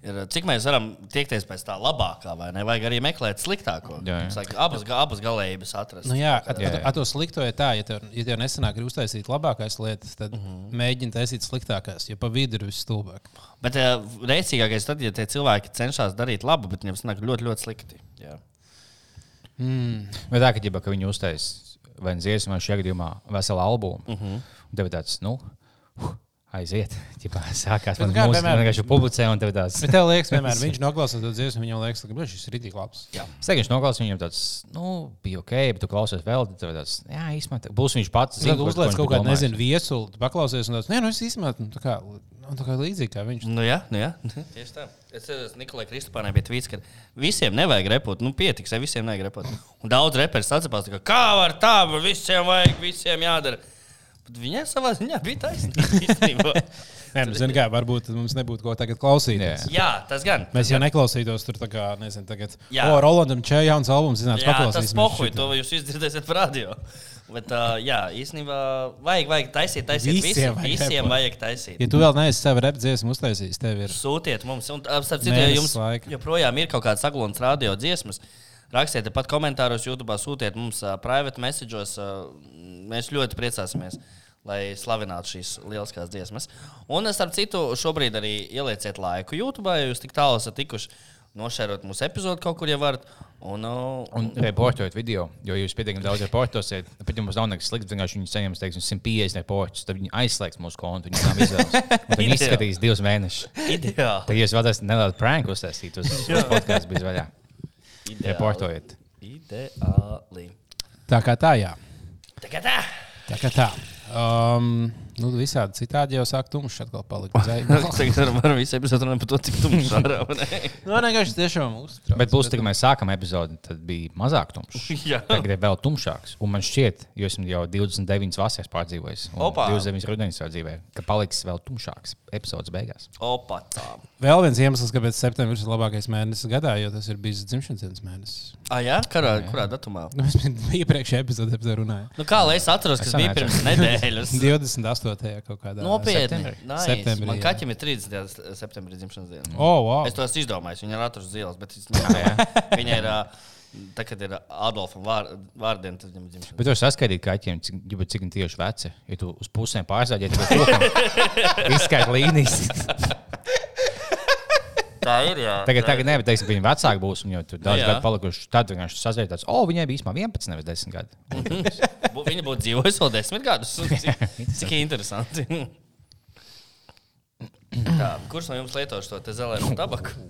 Ir, cik mēs varam tiekties pēc tā labākā, vai ne? Vajag arī meklēt sliktāko. Jā, jā. Saka, abas, abas galējības atrast. Nu, jā, at, Jā, at, jā. at to slikto ir tā, ja tev, ja tev nesanāk arī uztaisīt labākās lietas, tad Mhm. -huh. mēģini taisīt sliktākās, jo pa vidu ir viss stulbāk. Bet uh, reizīgākais tad, ja tie cilvēki cenšas darīt labu, bet viņiem sanāk ļoti, ļoti slikti. Jā. Vai tā, ka, ģiba, ka viņi uztais vai nu dziesmu, vai šajā gadījumā veselu albumu. -huh. Un tev ir tāds, nu, aiziet. (laughs) Ģipa, sākās Bet man kā mūzika, vienmēr- man vienkārši publicē, un tev tāds. Bet tev liekas, (laughs) vienmēr viņš noklausās to dziesmu, viņam liekas, ka "Bļa, šis ir rītīgi labs. Steigš noklausās, viņam tāds, nu, bija ok, bet tu klausies vēl, tad tev tāds, jā, īstenībā, tā- būs viņš pats. Tad ko uzliek viņš kaut kādu, nezinu, viesulu, tu paklausies, un tāds, nē, nu es īstenībā tā kā, nu, tā kā līdzīgi kā viņš. Nu, jā, nu, jā. tieši tā. Es atceros, Nikolai Kristapānai bija tvīts, ka visiem nevajag repot. Nu, pietiks, ja visiem nevajag repot. Un daudz reperis atcepās, ka kā var tā, var visiem vajag, visiem jādara. Bet viņai savā ziņā bija taisnība. (laughs) Nē, nu, zini, kā, varbūt mums nebūtu ko tagad klausīties. Jā. tas gan. Mēs jau neklausītos tur, kā, nezinu, tagad. Jā. O, Rolandam Čē, jauns albums, zināt, Jā, tas paklausīsimies. pohuj, to jūs izdzirdēsiet par radio. Bet, uh, jā, īstenībā vajag, vajag taisīt, taisīt. Visiem Visiem, vajag visiem vajag taisīt. Ja tu vēl neesi savu rap dziesmu uztaisījis, tev ir. Sūtiet mums, un ap- starp citu, ja jums laika. joprojām ir kaut kāds saglabājums radio dziesmas. Rakstiet pat komentāros, YouTube, sūtiet mums uh, private messages. Uh, mēs ļoti priecāsimies, lai slavinātu šīs lieliskās dziesmas. Un, starp citu, šobrīd arī ielieciet laiku YouTube, ja jūs tik tālu esat tikuši. Nošērot mūsu epizodi kaut kur, ja varat. Un, uh, Un reportojot video, jo jūs pietiekami daudz reportosiet, bet jums nav nekas slikts. Vienkārši viņi saņems, teiksim, 150 reportus, tad viņi aizslēgs mūsu kontu. Viņi izvēles. (laughs) Un Viņi Ideāli. izskatīs divus mēnešus. ideāli. Tad jūs vēlaties nedaudz pranku uztaisīt uz podkāstu bez vaļā. Reportojiet. Ideāli. Tā kā tā, jā. Tagad tā. Tā kā tā. Um, nu, visādi citādi jau sāk tumšs atkal palikt. (laughs) Tagad varam, varam visu epizodu runāt par to, cik tumšs (laughs) ārā. Nu, vienkārši tiešām uztrauc. Bet būs tikai mēs sākam epizodi, tad bija mazāk tumšs. (laughs) Jā. Tagad ir vēl tumšāks. Un man šķiet, jo esmu jau 29 vasaras pārdzīvojis, un Opā. 29 rudenī savā dzīvē, ka paliks vēl tumšāks epizodes beigās. Opa, tā. Vēl viens iemesls, kāpēc septembris ir labākais mēnesis gadā, jo tas ir bijis dzimšanas dienas mēnesis. Ah, jā, kurā, kurā datumā? Nu, Mēs iepriekšējā epizodē par to runājām. Nu, kā lai es atceros, kas Es bija pirms nedēļas? 28. Kaut kādā septembrī. Nice. Septembrī, Man jā. kaķim ir 30. septembrī dzimšanas diena. Oh, wow. Es to esmu izdomājis. Viņa ir atradusi zils, bet es (laughs) nezinu. Viņa ir. ā, Tā kā ir Adolfa vār, vārdiena, tad viņam ir dzimšanas. Bet jūs saskaitījāt kaķiem, cik, cik viņi tieši veci. Ja tu uz pusēm pārzāģēji, tad (laughs) izskaidro līnijas. (laughs) Tā ir. Jā. Tagad, tagad nevar teikt, ka viņi vecāki būs, un jau tur daudz gadu palikuši. Tad vienkārši sazināties, tāds, o, viņai bija īstenībā 11, nevis 10 gadi. (laughs) Viņa būtu dzīvojusi vēl desmit gadus. (laughs) Cik, cik interesanti. Tā, kurš no jums lieto šo te zelēnu tabaku? (laughs)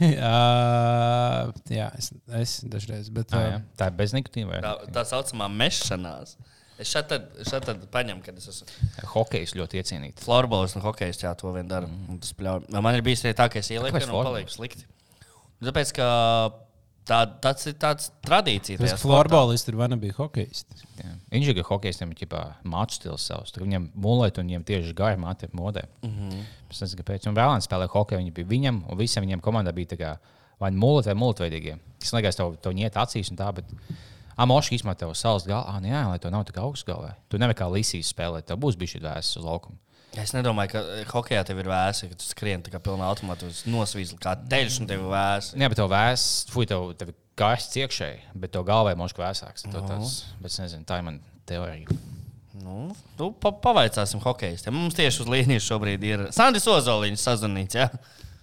Uh, jā, es, es dažreiz. Bet, Tā, uh, jā. tā ir bez nikotīna. vai Tā, tā saucamā mešanās. Es šeit tad, šeit tad paņemu, kad es esmu? Hokejs ļoti iecienīts. Florbols un hokejs, jā, to vien dara. Mm. Man ir bijis arī tā, ka es ielieku un florbols? paliek slikti. Tāpēc, ka tā, tāds ir tāds tradīcija. tas florbolists ir vai nebija hokejists. Jā. Viņš ir hokejistiem, ir mācu stils savs. Viņam mūlēt, un viņam tieši gāja māte modē. Mm -hmm. Es nezinu, kāpēc. Un vēlams spēlē hokeju. Viņi bija viņam, un visam viņam komandā bija tā kā vai mūlēt, vai mūlētveidīgie. Es liekas, tev, tev ņiet acīs un tā. Bet... Amoši īstenībā tev savs galā, ah, jā, lai tev nav tik augsts galvā. Tu nevari kā lisīs spēlēt, tev būs bijis šī vēsts uz laukuma. Es nedomāju, ka eh, hokeja tev ir vēsa, ka tu skrieni tā kā pilnā automātā nosvīzli kā teļš un tev ir vēsa. Nē, bet tev vēsts, fuj, tev, tev gaiss iekšēji, bet tev galvā ir moškā vēsāks. Tad Tas, bet es nezinu, tā ir mana teorija. Nu, nu, pa, pavaicāsim hokejistiem. Mums tieši uz līnijas šobrīd ir Sandis Ozoliņš sazvanīts. Ja?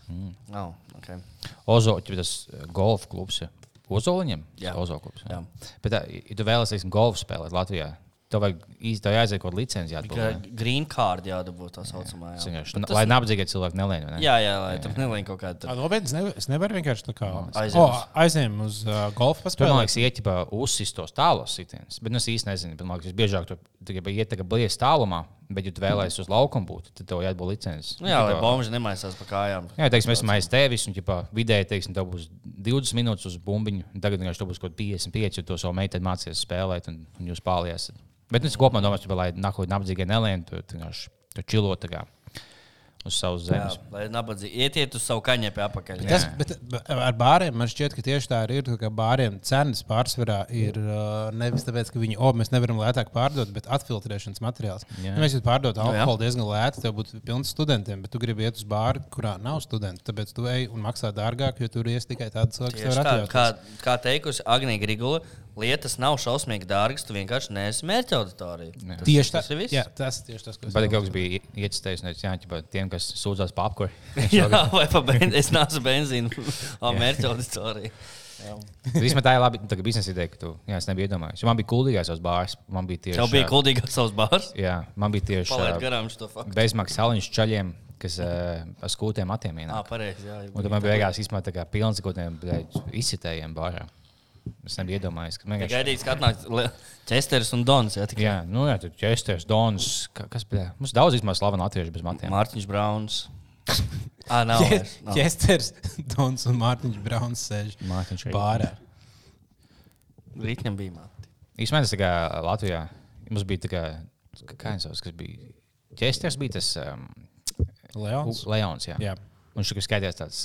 Mm. Oh, okay. Ozo, ja tas eh, golfa klubs, ja Ozoliņam? Jā. Ozolklubs. Jā. Bet, tā, ja tu vēlaties, teiksim, golfu spēlēt Latvijā, tev vajag īsti tev jāaiziet kaut kāda licenci. Ka Green card jādabū tā saucamā. Jā, Vienkārši, lai nabadzīgie cilvēki nelēņ. Ne? jā, jā lai tam nelien kaut kāda. Nopietni, es, nevar, es nevaru vienkārši tā kā Aiziem O, uz- aizējām uz uh, golfa Tur man liekas, ieķipā uzsist tos tālos sitienus. Bet nu, es īsti nezinu. Bet, man liekas, biežāk tur tikai iet tagad blies tālumā. Bet, ja tu vēlēsies uz laukumu būt, tad tev jābūt licences. Nu, jā, lai bomži nemaisās pa kājām. Jā, teiksim, esmu aiz tevis, un ģipā, vidēji teiksim, tev būs 20 minūtes uz bumbiņu. Tagad vienkārši tev būs kaut kādi 55, ja to savu meiteni mācīsies spēlēt, un, un jūs pārliesiet. Bet nu, es kopumā domāju, ka, lai nākotnē nabadzīgie nelien, tu vienkārši čilot tā kā uz savas Jā, zemes. lai nabadzīgi ietiet uz savu kaņepē apakaļ. Tas, bet, bet ar bāriem man šķiet, ka tieši tā ir. Ka bāriem cenas pārsvarā ir uh, nevis tāpēc, ka viņi, oh, mēs nevaram lētāk pārdot, bet atfiltrēšanas materiāls. Jā. Ja mēs jau pārdot jā. alkoholu diezgan lēti, tev būtu pilns studentiem, bet tu gribi iet uz bāru, kurā nav studenti. Tāpēc tu ej un maksā dārgāk, jo tur ies tikai tādas cilvēks, kas Tieši var tā, atļauties. kā, kā teikusi Agnija Grigula, lietas nav šausmīgi dārgas, tu vienkārši neesi mērķa auditorija. Tas, Tieši tā, tas ir viss. jā, tas tieši tas, ko es Bet vēlos. kaut kas bija iecitējis, un es jāņem tiem, kas sūdzās par apkuri. (laughs) Jā, vai pa benzīnu? Es nācu benzīnu, (laughs) ah, mērķa auditorija. Jā. Vismaz tā ir labi tā kā biznesa ideja, ka tu, jā, es nebiju iedomājies. Man bija kuldīgais uz bārs, man bija tieši. Tev bija ā, kuldīgāks savs bārs. Jā, man bija tieši Palaid garām šo faktu. bezmaksas saliņš čaļiem, kas uh, ar skūtiem atiem Jā, ienāk. pareizi. Jā, Un tad man beigās īstenībā tā kā pilns ar kaut kādiem izsitējiem bārā. Es nebiju iedomājies, ka vienkārši. gaidīts, ka atnāks Česters un Dons. Jā, tikai Jā, nu jā, tur ķēsters, dons, ka- kas bija. Mums daudz izmaz slavenu latviešu bez matiem. Mārtiņš Brauns. (laughs) Ah, nav. Česters, (laughs) Dons un Mārtiņš Brauns sēž Mārtiņš bārā. Rītņam bija māte. Īsumā tas kā Latvijā mums bija tā kā, kā viņš sauc, kas bija. Ķēsters bija tas um, Leons. Leons, jā. Jā. Un viņš tikai skaitījās tāds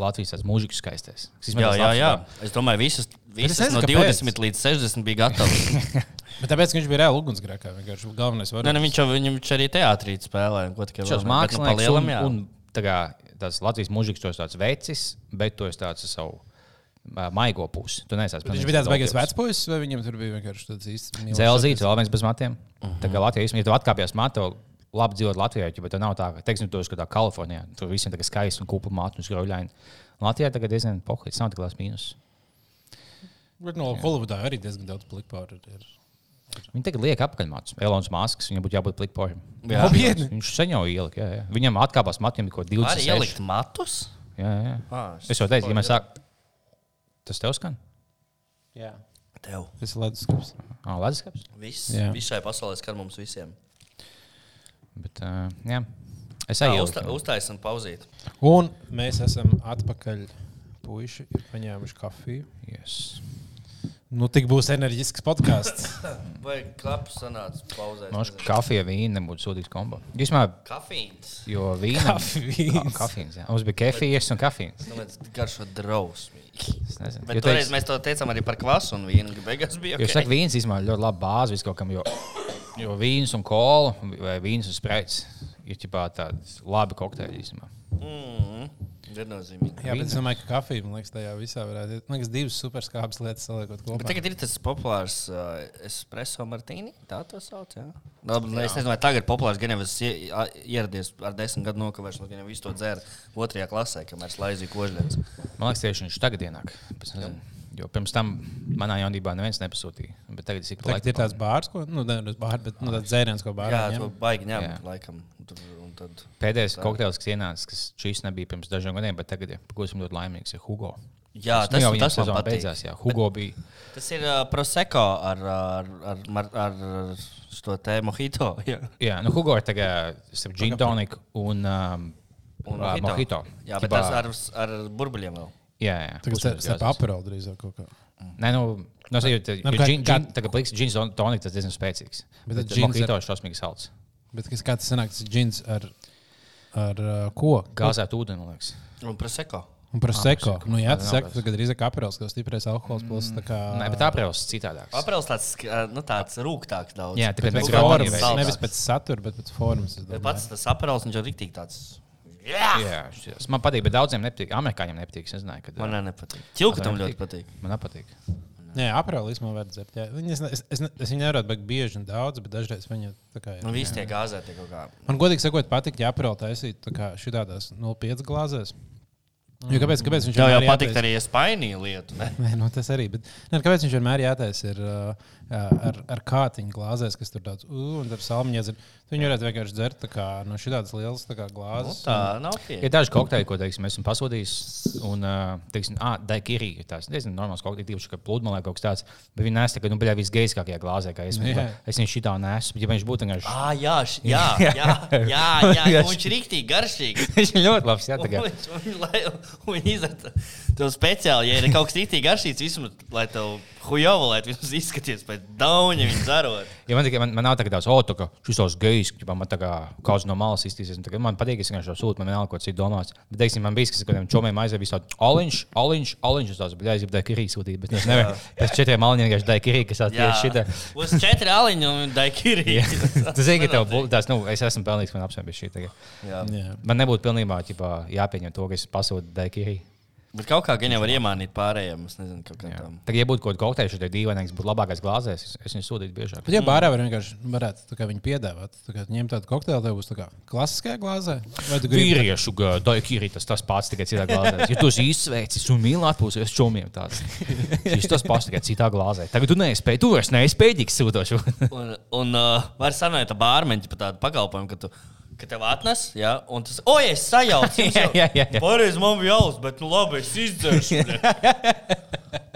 Latvijas tāds mūžikas skaistais. Jā, jā, jā. Es domāju, visas, visas nezinu, no kāpēc. 20 līdz 60 bija gatavas. (laughs) Bet tāpēc, ka viņš bija reāli ugunsgrēkā, vienkārši galvenais Nē, var ne, viņš, jau, viņam viņš arī teātrī spēlēja. Ko tikai bet nu, mākslinieks lielam, un, jā. un tā kā, tāds Latvijas mūžiks, tos tāds vecis, bet to es tāds savu maigo pusi. Tu neesi tāds Viņš bija tāds baigies vecpuisis, vai viņam tur bija vienkārši tāds īsts Zelzīts, vēl viens bez matiem. Tā Mhm. kā Latvijas, ja tu atkāpies matā, labi dzīvot Latvijā, bet tev nav tā, ka, teiksim, tu esi kā Kalifornijā, tur visiem tagad skaisti un kupli matu un skroļaini. Latvijā tagad diezgan pohlis, nav tik liels mīnus. Bet no Holivudā arī diezgan daudz plikpāru ir. Viņi tagad liek apkaļmātus. Elonas Masks, viņam būtu jābūt plikporim. Jā. Nopietni. Viņš sen jau ielika, jā, jā. Viņam atkāpās matiem kaut ko Var 20. ielikt matus? Jā, jā. Ah, Es jau teicu, ja mēs sākam. Tas tev skan? Jā. Tev. Tas ir leduskapis. Ah, Leduskapis. Viss, šai pasaulē skar mums visiem. Bet, uh, jā. Es eju. uzta, uztaisam pauzīt. Un mēs esam atpakaļ. Puiši ir paņēmuši kafiju. Yes. Nu, tik būs enerģisks podkāsts. (laughs) Vai klapu sanāca pauzēt? Mums kafija vīna nebūtu sūdīgs kombo. Vismaz, Kafīns. jo vīna. Kafijas. Kafīns, jā. Mums bija kefijas un kafīns. Nu, bet garšo drausmīgi. Es nezinu. Bet Jo toreiz teiks- mēs to teicām arī par kvasu un vīnu. Beigās bija Jo es ok. saku, vīns īstenībā ļoti labi bāzi viskaut kam, jo, jo vīns un kola vai vīns un spreits ir ķipā tādi labi kokteļi īstenībā. Mm, Viennozīmīgi. Jā, bet es domāju, ka kafija, man liekas, tajā visā varētu būt. Man liekas, divas superskābes lietas saliekot kopā. Bet tagad ir tas populārs uh, espreso martīni. Tā to sauc. Jā. Labi, jā. Es nezinu, vai tagad ir populārs. Gan jau es ie- a- ieradies ar desmit gadu nokavēšanos, gan jau visu to dzēru otrajā klasē, kamēr slaizīju kožļus. Man liekas, tieši viņš tagad ienāk. Nezinu, Jo pirms tam manā jaunībā neviens nepasūtīja. Bet tagad es Tagad ir tāds bārs, ko, nu, nevis bārs, bet nu, tāds dzēriens, ko bārā Jā, to baigi ņemt, Jā. laikam. Tur, un tad... Pēdējais kokteils, kas ienāca, kas šīs nebija pirms dažiem gadiem, bet tagad, ko esmu ļoti laimīgs, ir Hugo. Jā, Nu, tas, jau viņam tas man beidzās. Jā, Hugo bija. Tas ir uh, prosecco ar, ar, ar, ar, ar šo te mojito. (laughs) Jā, Jā, nu, Hugo ir tagad starp gin toniku un, um, un ā, mojito. Jā, bet Ķipā- tas ar, ar burbuļiem vēl. Jā, jā. Tagad starp jāsaka. apelu drīzāk kaut kā. Nē, nu, no sajūta, gin, tagad pliks gins tonika, tas diezgan spēcīgs. Bet tas džins ir šausmīgi salds. Bet kas kā tas sanāk, tas ir džins ar, ar uh, ko? Gāzēt ūdeni, liekas. Un prosecco. Un proseko. prosecco. Nu, jā, tas saka, tas. ka drīzāk apels, kas stiprais alkohols plus tā kā. Nē, bet aprēls citādāks. Aprils tāds, sk- nu, tāds rūgtāks daudz. Jā, tāpēc Pēc formas, nevis pēc satura, bet pēc formas. pats tas aprils, viņš ir rīktīgi tāds. Jā, šis- man patīk, bet daudziem nepatīk. Amerikāņiem nepatīk. Es nezināju, kad Man ne- nepatīk. Čilku tam Man ļoti patīk. Man nepatīk. Nē, aprēlī man vajag dzert. jā. Viņi- Es, es, es, viņu nevaru baigt bieži un daudz, bet dažreiz viņi tā kā. Nu, visi tie gāzēti kaut kā. Man godīgi sakot, patīk, ja aprēlī taisīt šādās 0,5 glāzēs. Jo kāpēc, kāpēc viņš jau vienmēr patīk jātaisa- arī spainīja lietu. ne? (laughs) Nē, nu, tas arī. Bet, ne, kāpēc viņš vienmēr jātaisa ir uh, ar, ar kātiņu glāzēs, kas tur tāds un ar salmiņu iedzer? Viņi varētu vienkārši dzert tā kā, no šādas lielas tā kā Nu, glāzes. tā nav Ir pieeja. daži kokteļi, ko teiksim, esmu pasūtījis. Un, teiksim, ah, daikiri ir tāds diezgan normāls kokteļs, tīpaši, ka pludmalē kaut kas tāds. Bet viņi nes tagad, nu, bija visgeiskākajā glāzē, kā es. Jā. Es viņu šitā nesu. Ja viņš būtu vienkārši. Ah, jā, š- jā, jā, jā, (laughs) jā, jā. Viņš ir rīktīgi garšīgs. (laughs) Viņš ir ļoti labs. Jā, Viņi izdara tev speciāli, ja ir kaut kas rīktīgi garšīgs, vismaz, lai tev hujovu, lai tu vismaz izskaties pēc dauņa viņa dzarot. (laughs) Ja man, tikai, man, man nav tā, ka tāds, oh, tā kā šis tos gejs, ka man tā kā kaut kas no malas iztīsies. Man patīk, ka es vienkārši to sūtu, man vienalga, ko citu domās. Bet, teiksim, man bija, kas kādiem čomiem aizveda visu tādu oliņš, oliņš, oliņš, tas bija aizveda daikiri sūtīt, bet es nevaru. Pēc (laughs) četriem aliņiem vienkārši daikiri, kas tieši šitā. Uz četri aliņi un daikiri. (laughs) Tu zini, ka tev būs tas, nu, es esmu pelnījis, man apsvērs šī tagad. Man nebūtu pilnībā jāpieņem to, ka es pasūtu daikiri. Bet kaut kā gan jau var iemānīt pārējiem. Es nezinu, kā tam. Tagad, ja būtu kaut kāda kokteļa, tad dīvainīgs būtu labākais glāzēs. Es, viņu sūtītu biežāk. Bet, ja bārā var vienkārši varētu, tā kā viņi piedāvāt, tā kā ņemt tādu kokteili, tev būs tā kā klasiskajā glāzē. Vai tu gribi? Vīriešu daikiri tas tas pats tikai citā glāzē. Ja tu esi izsveicis un mīli atpūsies čomiem tāds. Šis tas pats tikai citā glāzē. Tagad tu nespēji, tu vairs nespēji tik sūtošu. Un, un uh, var sanākt ar bārmeņu par tādu pakalpojumu, ka tu. Ka tev atnes, ja, un tas, oi, es sajaucu. (laughs) Jā, jā, jā. Pareizi, man bija jāuz, bet, nu, labi, es izdzeršu. (laughs)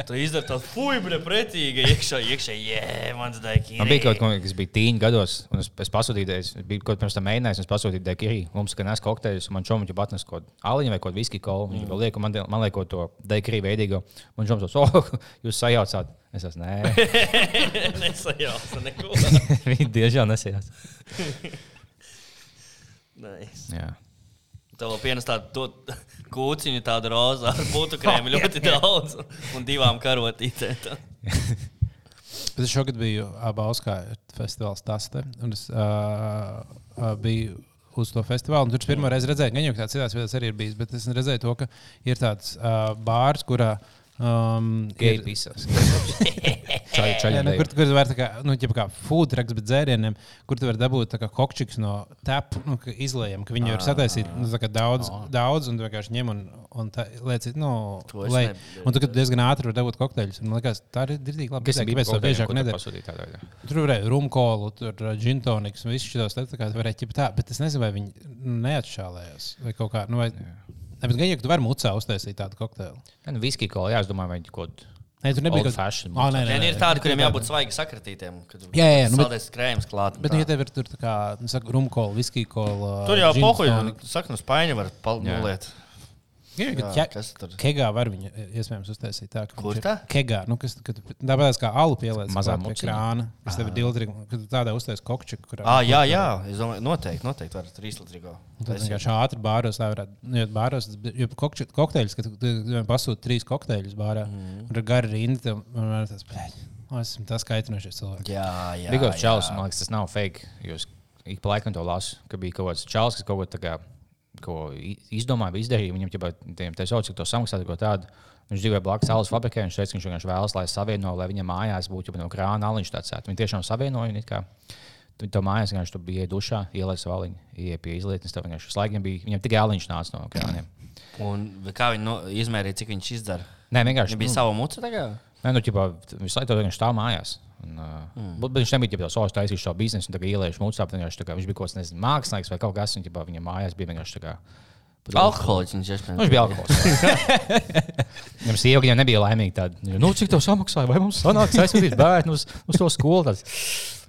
Tu izdari tādu fuibri pretīgi, iekšā, iekšā, jē, mans daikīri. Man bija kaut kas, kas bija tīņi gados, un es, es pasūtīju, es biju kaut pirms tam mēģinājis, un es pasūtīju daikiri. Mums, kad nes kokteļus, un man čomiņš atnes kaut aliņu vai kaut viski kolu. Viņš vēl liek, un man, man liek to daikiri veidīgo. Man čomiņš tos, oh, (laughs) jūs sajaucāt. Es esmu, nē, Nesajaucu neko. viņi diezgan nesajauc. Nice. Jā. Tev vēl pienes tādu to (laughs) kūciņu, tādu rozā ar krēmu (laughs) ļoti daudz un divām karotītēm. Bet es šogad biju Abauskā festivālā Stāstē. Un es uh, biju uz to festivālu. un Tur es pirmo reizi redzēju, jau tāds citās vietās arī ir bijis, bet es redzēju to, ka ir tāds uh, bārs, kurā. Um, ir- (laughs) pisas. Čaļi, Jā, čaļi. nu, kur, kur var tā kā, nu, kā food trucks, bet dzērieniem, kur tu vari dabūt tā kā kokčiks no tepu, nu, ka izlējam, ka viņi var sataisīt nu, tā kā daudz, daudz, un tu vienkārši ņem un, un tā, lieci, nu, To es nebiju. Un tu kad diezgan ātri var dabūt kokteļus. un Man liekas, tā ir diezgan labi. Kas Kas bija bija biežāk veidā? Tur varēja rumkolu, tur džintoniks, un viss tāds - tā kā varēja ķipt tā, bet es nezinu, vai viņi neatšālējās vai kaut kā. Nu, vai, ne, bet gan jau, tu vari mucā uztaisīt tādu kokteili. Nē, nu, viski kola, jā, es domāju, vai kaut ko. Nē, tur nebija kaut fashioned Ā, nē, nē, nē, ir tādi, kuriem jābūt svaigi sakritītiem. kad Jā, jā, nu, bet- krējums klāt. Bet, nu, ja tev ir tur tā kā, nu, rumkola, viskija kola. Tur jau gin pohuļ, tonic. saka, no spaiņa var palnulēt. Jā, Jā, kas tur? Kegā var viņu e, iespējams uztaisīt tā, ka Kur viņš ir- tā? Kegā, nu, kas kad tāpēc kā alu pieliec Mazā krāna, kas tev ir diltri, kad tu tādā uztais kokčiku, kurā. Ah, jā, jā, es domāju, noteikti, noteikti var trīs litrīgo. Tas vienkārši ātri bāros, tā varētu. Nu, jo bāros, jo kokči- kokteļus, kad pasūti trīs kokteļus bārā, Mhm. un ir gari rinda, tad man ir tas, bļaļ, o, esmu tas kaitinošais cilvēks. Jā, jā. Jā. čels, man liekas, tas nav fake. Jūs ik pa laikam to lasu, ka bija kaut kāds čels, kas kaut ko tādu ko izdomāja, izdarīja. Viņam jau te sauc, ka to samaksāt kaut tādu. Viņš dzīvoja blakus saules fabrikai. Viņš teica, ka viņš vienkārši vēlas, lai savieno, lai viņam mājās būtu jau no krāna aliņš tāds. Viņi tiešām savienoja. Tu to mājās vienkārši tu biji dušā, ielai savu aliņu, ienāca pie izlietnes. Tev vienkārši laiku bija, viņam tikai aliņš nāca no krāniem. Un kā viņi no, izmērīja, cik viņš izdara? Nē, vienkārši Viņam bija sava muca tagad? Nē, nu, ķipā, visu laiku tur viņš stāv mājās. Un, mm. Bet viņš nebija tāds, taisījis šo biznesu, un tagad ieliešu mūcā. Viņš, tā kā, viņš bija kaut kāds nezinu, mākslinieks vai kaut kas, un ķipā, viņa mājās bija vienkārši tā kā. Alkoholiķis viņš Nu, iespējams. viņš bija alkohols. (laughs) Viņam sieva viņam nebija laimīga. Tāda, nu, cik tev samaksāja? Vai mums sanāks aizsūtīt bērnu uz, uz to skolu? Tāds,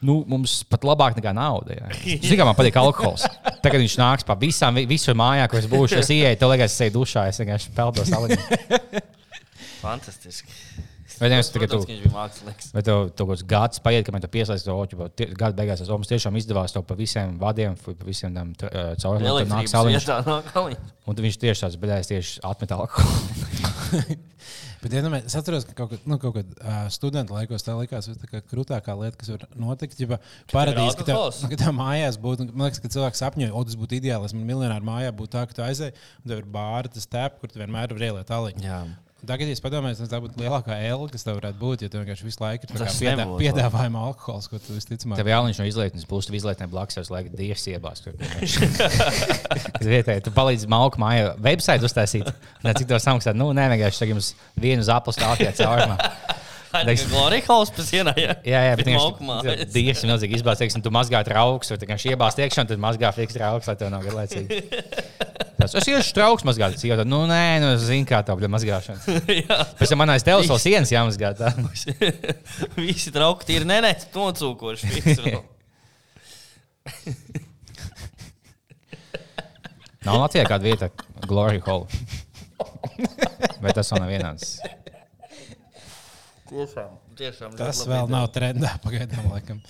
nu, mums pat labāk nekā nauda. Zini, kā man patīk alkohols. Tagad viņš nāks pa visām, vi- visur mājā, kur es būšu. Es ieeju, tev liekas, es eju dušā, es vienkārši peldos. Fantastiski. Vai nevis tu? Protams, ka viņš bija mākslinieks. Vai tev kaut kāds gads paiet, kamēr tu piesaistīsi to oķu? Gada beigās tas mums tiešām izdevās to pa visiem vadiem, pa visiem tam caurumiem. Nāk saliņš. Un viņš tieši tāds beigās tieši atmet alkoholu. (laughs) Bet ja, nu, es atceros, ka kaut kad, nu, kaut kad uh, studenta laikos tā likās tā kā krūtākā lieta, kas var notikt. Ja paradīze, ka tev, nu, ka tev mājās būtu, man liekas, ka cilvēks sapņoja, o, tas būtu ideāli. Es man miljonāru mājā būtu tā, ka tu aizēji, un tev ir bāra, tas tēp, kur tu vienmēr vari ieliet aliņu. Tagad, ja es padomāju, tas tā būtu lielākā L, kas tev varētu būt, ja tev vienkārši visu laiku ir tā kā Tas piedā, nebūtu. piedāvājuma alkohols, ko tu visticamāk. Tev jāliņš no izlietnes būs, tu izlietnē blakus, jau laikam dievs iebās. tur. (laughs) Vietēji, tu palīdzi malku mājā website uztaisīt. Ne, cik to samaksāt? Nu, nē, vienkārši tagad jums vienu zaplu stāvjā caurumā. Teiks- Glorija Halls pēc ienā, jā. Jā, jā, bet Malku mājas. vienkārši dievs ir milzīgi izbāzts. Teiksim, tu mazgā trauks, vai vienkārši iebāzt iekšā, un tad mazgā fiks trauks, lai tev nav garlaicīgi. (laughs) Tas, es iešu trauks mazgāt, jau tādu, nu, nē, nu, zinu, kā tā būtu mazgāšana. Jā. Pēc tam manais tevs vēl sienas jāmazgā. (laughs) Visi trauki ir nenēs, nocūkoši. visu vēl. (laughs) Nav Latvijā kāda vieta, Glory Hall. Vai tas vēl nav vienāds? Tiešām, tiešām. Tas vēl nav trendā (laughs) pagaidām, laikam.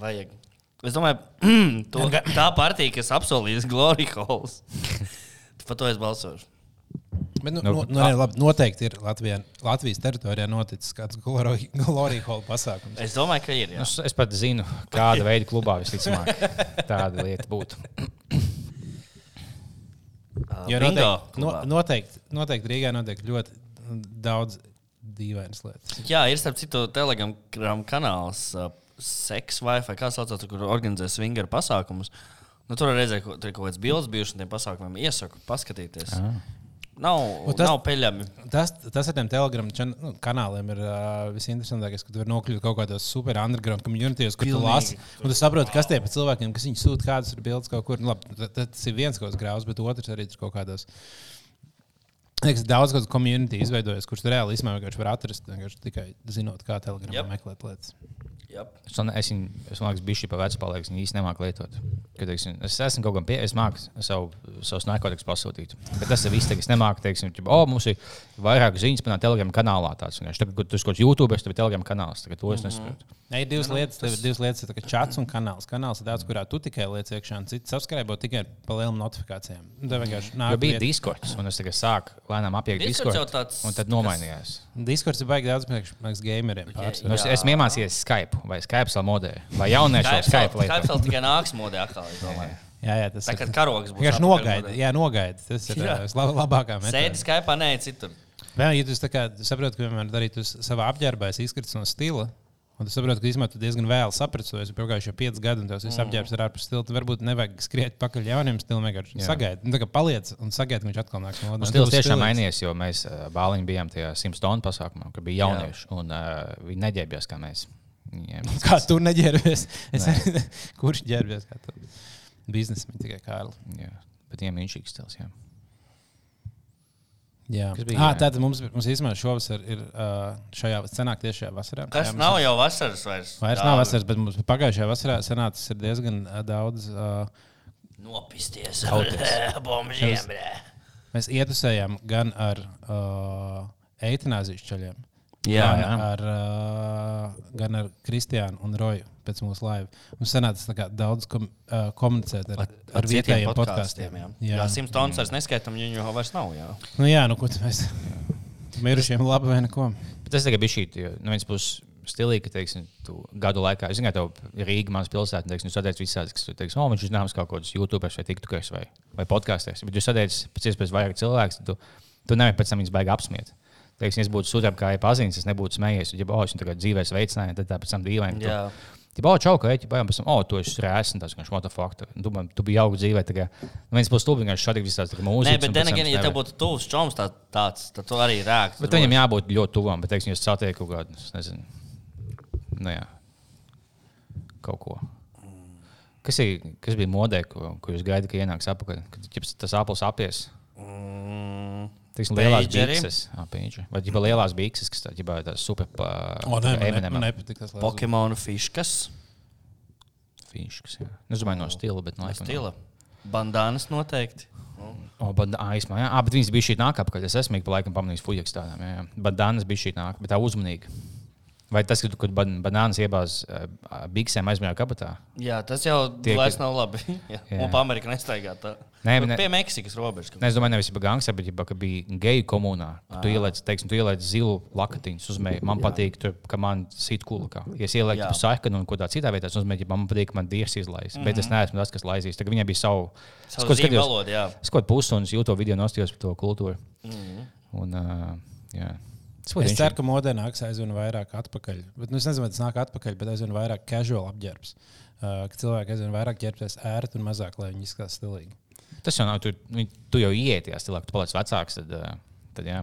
Vajag. Es domāju, (clears throat) to, tā partija, kas apsolīs Glorija Halls, par to es balsošu. Bet, nu, Nu, nu, nu, nē, labi, noteikti ir Latvijā, Latvijas teritorijā noticis kāds Glorija (laughs) Hall pasākums. Es domāju, ka ir. Nu, Jā. Es, es pat zinu, kāda (laughs) veida klubā visticamāk tāda lieta būtu. Jo noteikti, no, noteikti, noteikti Rīgā notiek ļoti daudz dīvainas lietas. Jā, ir starp citu Telegram kanāls, uh, Sex Wi-Fi, kā saucās, kur organizē swingeru pasākumus. Nu, tur ka tur ir kaut kāds bildes bijušas tiem pasākumiem. Iesaku paskatīties. Ah. Nav, Un tas... tas- nav peļami. Tas, tas ar tiem telegramu nu, kanāliem ir uh, visinteresantākais, ka tu vari nokļūt kaut kādos super underground communities, kur tu Pilnīgi. lasi. Un tu saproti, kas tie ir cilvēkiem, kas viņi sūta, kādas ir bildes kaut kur. Nu, labi, ta- ta- tas ir viens kaut kāds grāvs, bet otrs arī ir kaut kādos. Liekas, daudz kādu komunitī izveidojas, kurš reāli īstenībā vienkārši var atrast, vienkārši tikai zinot, kā telegramā Jep. meklēt lietas. Yep. Es, domāju, ka viņš ir pa vecu paliek. Viņa īsti nemāķi lietot. Kad, teiksim, es esmu kaut kam pie, es māku savu, savus narkotikas pasūtīt. Bet tas ir viss, kas nemāku. Teiksim, ķip, oh, mums ir vairāk ziņas par telegramu kanālā. Tāds, vienkārši. tagad, kad tu kāds YouTube, tad ir telegramu kanāls. Tagad to es nesaprotu. Ne, ir divas lietas, tev ir divas lietas, tā kā chats un kanāls. Kanāls ir tāds, kurā tu tikai liec iekšā, un cits subscribe tikai par lielām notifikācijām. Un Tev vienkārši Jo nāk bija vieta- Discord, un es tikai sāku lēnām apiet jau tāds- Un tad nomainījās. Discords ir baigi daudz priekš, priekš gameriem. Nu, es, esmu iemācījies Skype vai Skype vēl modē. Vai jaunieši jau Skype Skype lietot? vēl tikai nāks modē atkal. Jā, jā, tas Tā ir. karogs būs. Vienkārši nogaida. Jā, nogaida. Tas ir Jā. jā. vislabākā Sēdi. Skype, nē, citur. Jā, ja tu saproti, ka vienmēr darīt uz savā apģērbā, es izkrits no stila. Un tu saproti, ka īstenībā tu diezgan vēlu saprati, ka jau pagājuši jau pieci gadi, un tas viss apģērbs ir ārpus stila. Varbūt nevajag skriet pakaļ jauniem stilam, vienkārši Jā. sagaidi. Nu, paliec un sagaidi, ka viņš atkal nāks no Mums stils tiešām mainījies, jo mēs uh, bāliņi bijām tajā simtstonu pasākumā, kur bija jaunieši, un uh, viņi neģērbjās kā mēs. Viņiem, (laughs) Kā tu neģērbies? Es (laughs) kurš ģērbies? Biznesmeņi tikai Kārli. jā, bet viņiem viņš ir stils. Jā. Jā, Kas bija, ah, tātad mums, mums īstenībā šovasar ir šajā senāk tieši šajā vasarā. Kas Jā, nav jau vasaras vairs? Vairs nav vasaras, bet mums pagājušajā vasarā sanācis ir diezgan daudz. Uh, Nopisties. Kauties. (laughs) Bombžiem, mēs ietusējām gan ar uh, eitanāzijas ceļiem, Jā, gan, jā. ar, uh, gan ar Kristiānu un Roju pēc mūsu laiva. Mums sanāca daudz kom, uh, komunicēt ar, ar, ar vietējiem podkāstiem. Jā, jā simts tonnas vairs neskaitām, viņu jau vairs nav. Jā. Nu, jā, nu, ko tu mēs (laughs) mirušiem labi vai neko. Bet tas tikai bija šī, no vienas puses stilīgi, ka, teiksim, tu gadu laikā, ka tev Rīga, manas pilsēta, teiksim, sadiec visādi, kas tu teiksi, o, viņš ir zināms kaut kādus YouTube vai TikTokers vai, vai podkāstēs. Bet jūs sadiec pēc iespējas vairāk cilvēku, tad tu, tu nevari pēc tam viņus baigi apsmiet. Teiksim, es būtu sudraba kā pazīstams, es nebūtu smējies, ja oh, es viņu tagad dzīvē sveicināju, tad tā pēc tam dīvaini. tu- Jā. Tipo, oh, čau, ka eķi, bājām, pēc tam, oh, tu esi rēsni, tas, ka what the fuck. Tu, tu, tu biji auga dzīvē, tā kā, nu, viens tu vienkārši šādi visās tā kā mūzikas. Nē, bet then again, ja tev būtu tuvs čoms tā, tāds, tad tu arī rēktu. Bet viņam jābūt ļoti tuvam, bet, teiksim, jūs satiekat kaut kādu, es nezinu, nu jā, kaut ko. Kas, ir, kas bija modē, ko, ko jūs gaidāt, ka ienāks apakaļ? Kad tas apels apies, Mm, teiksim, lielās bikses, vai ģipa lielās bikses, kas tā ģipa tās super tas. lēzums. Pokemonu fiškas Fiškas, jā. Nu, Es domāju, no stila, bet no no stila. Bandānas noteikti. O, bet, ā, īstenībā, jā, Ā, bet viņas bija šī nākamā, kad es esmu laikam pamanījis fujiks tādām. Jā, jā. Bet Dānas bija šī nākamā, bet tā uzmanīga. Vai tas, ka tu kad ban- banānas iebāz biksēm aizmērā kabatā? Jā, tas jau ka- nav labi. (laughs) Jā. Jā. Un pa Ameriku nestaigā tā. Nē, bet ne- Pie Meksikas robežas. Ne, es domāju, nevis par gangsta, bet ka bija geju komunā. Tu ieliec, teiksim, tu ieliec zilu lakatiņu uz mēģi. Man patīk, tur, ka man sit kulakā. Ja es ielieku Jā. pa saikanu un ko tā citā vietā, nozīmē, ka man patīk, ka man dievs izlaiž. Mm -hmm. Bet es neesmu tas, kas laizīs. Tagad viņai bija savu. Savu kaut valodu, jā. Es kaut kādu pusstundu YouTube video nostājos par to kultūru. Mhm. Un, uh, Jā. Tas Es ceru, ka modē nāks aizvien vairāk atpakaļ. Bet, nu, es nezinu, vai tas nāk atpakaļ, bet aizvien vairāk casual apģērbs. Uh, ka cilvēki aizvien vairāk ģērbties ērti un mazāk, lai viņi izskatās stilīgi. Tas jau nav. Tu, nu, tu jau ieiet tajā stilā, ka tu paliec vecāks. Tad, ā, tad jā.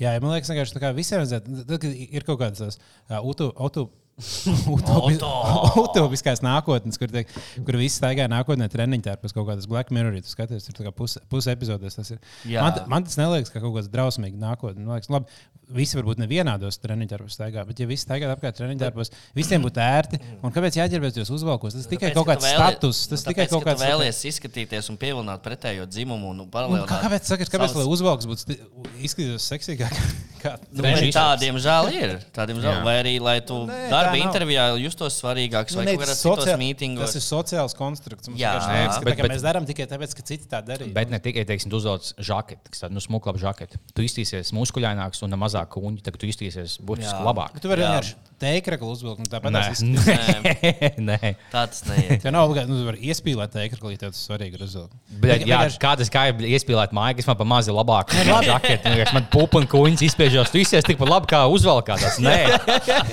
Jā, ja man liekas, kā visiem kad ir kaut kādas uh, utu, utopi- (laughs) (laughs) utopiskās nākotnes, kur, tiek, kur viss staigā nākotnē treniņā tērpus kaut kādas Black Mirror, ja tu skaties, tur puse pus epizodēs. Tas ir. Man, man tas neliekas, ka kaut kāds drausmīgs nākotnē. Man liekas, labi, visi varbūt nevienādos treniņā tērpus staigā, bet ja visi staigā apkārt treniņā tērpus, visiem būtu ērti. Un kāpēc jāģērbēs jūs uzvalkos? Tas tikai Tāpēc, kaut ka kāds vēli- status, tas tikai tāpēc, kaut ka tu kāds. vēlies izskatīties un pievilināt pretējo dzimumu. Un Un paralēlināt kā- Kāpēc, sakat, kāpēc lai savas- uzvalks būtu izskatītos seksīgāk? (laughs) Kā Nu? Tādiem žēl ir. Tādiem žēl. Vai arī, lai tu Nē, darba intervijā justos svarīgāks vai Nu, kaut kādā sociā- mītingos. Tas ir sociāls konstrukts. Mums Jā. liekas, ka Bet- tā bet- mēs darām tikai tāpēc, ka citi tā darīja. Bet ne tikai, teiksim, uzvelc žaketi, kas tāda nu, smuka žaketi. Tu iztīsies muskuļaināks un ar mazāk kuņģi, tad tu iztīsies burtiski Jā. labāk. Bet tu vari vienkārši teikraklu uzvilkt. un Tāpat Nē, tas (laughs) izskatās. nē. Tā tas neiet. Tev nav obligāti, nu, tu vari iespīlēt teikraklu, ja tev tas svarīgi ir uzvilkt. Bet, jā, kā tas kā ir iespēlēt māju, kas man pa mazi labāk žaketi. nu, vienkārši Man pupa un kuņģis izspiežos. Tu izsies tikpat labi kā uzvalkātās. Nē,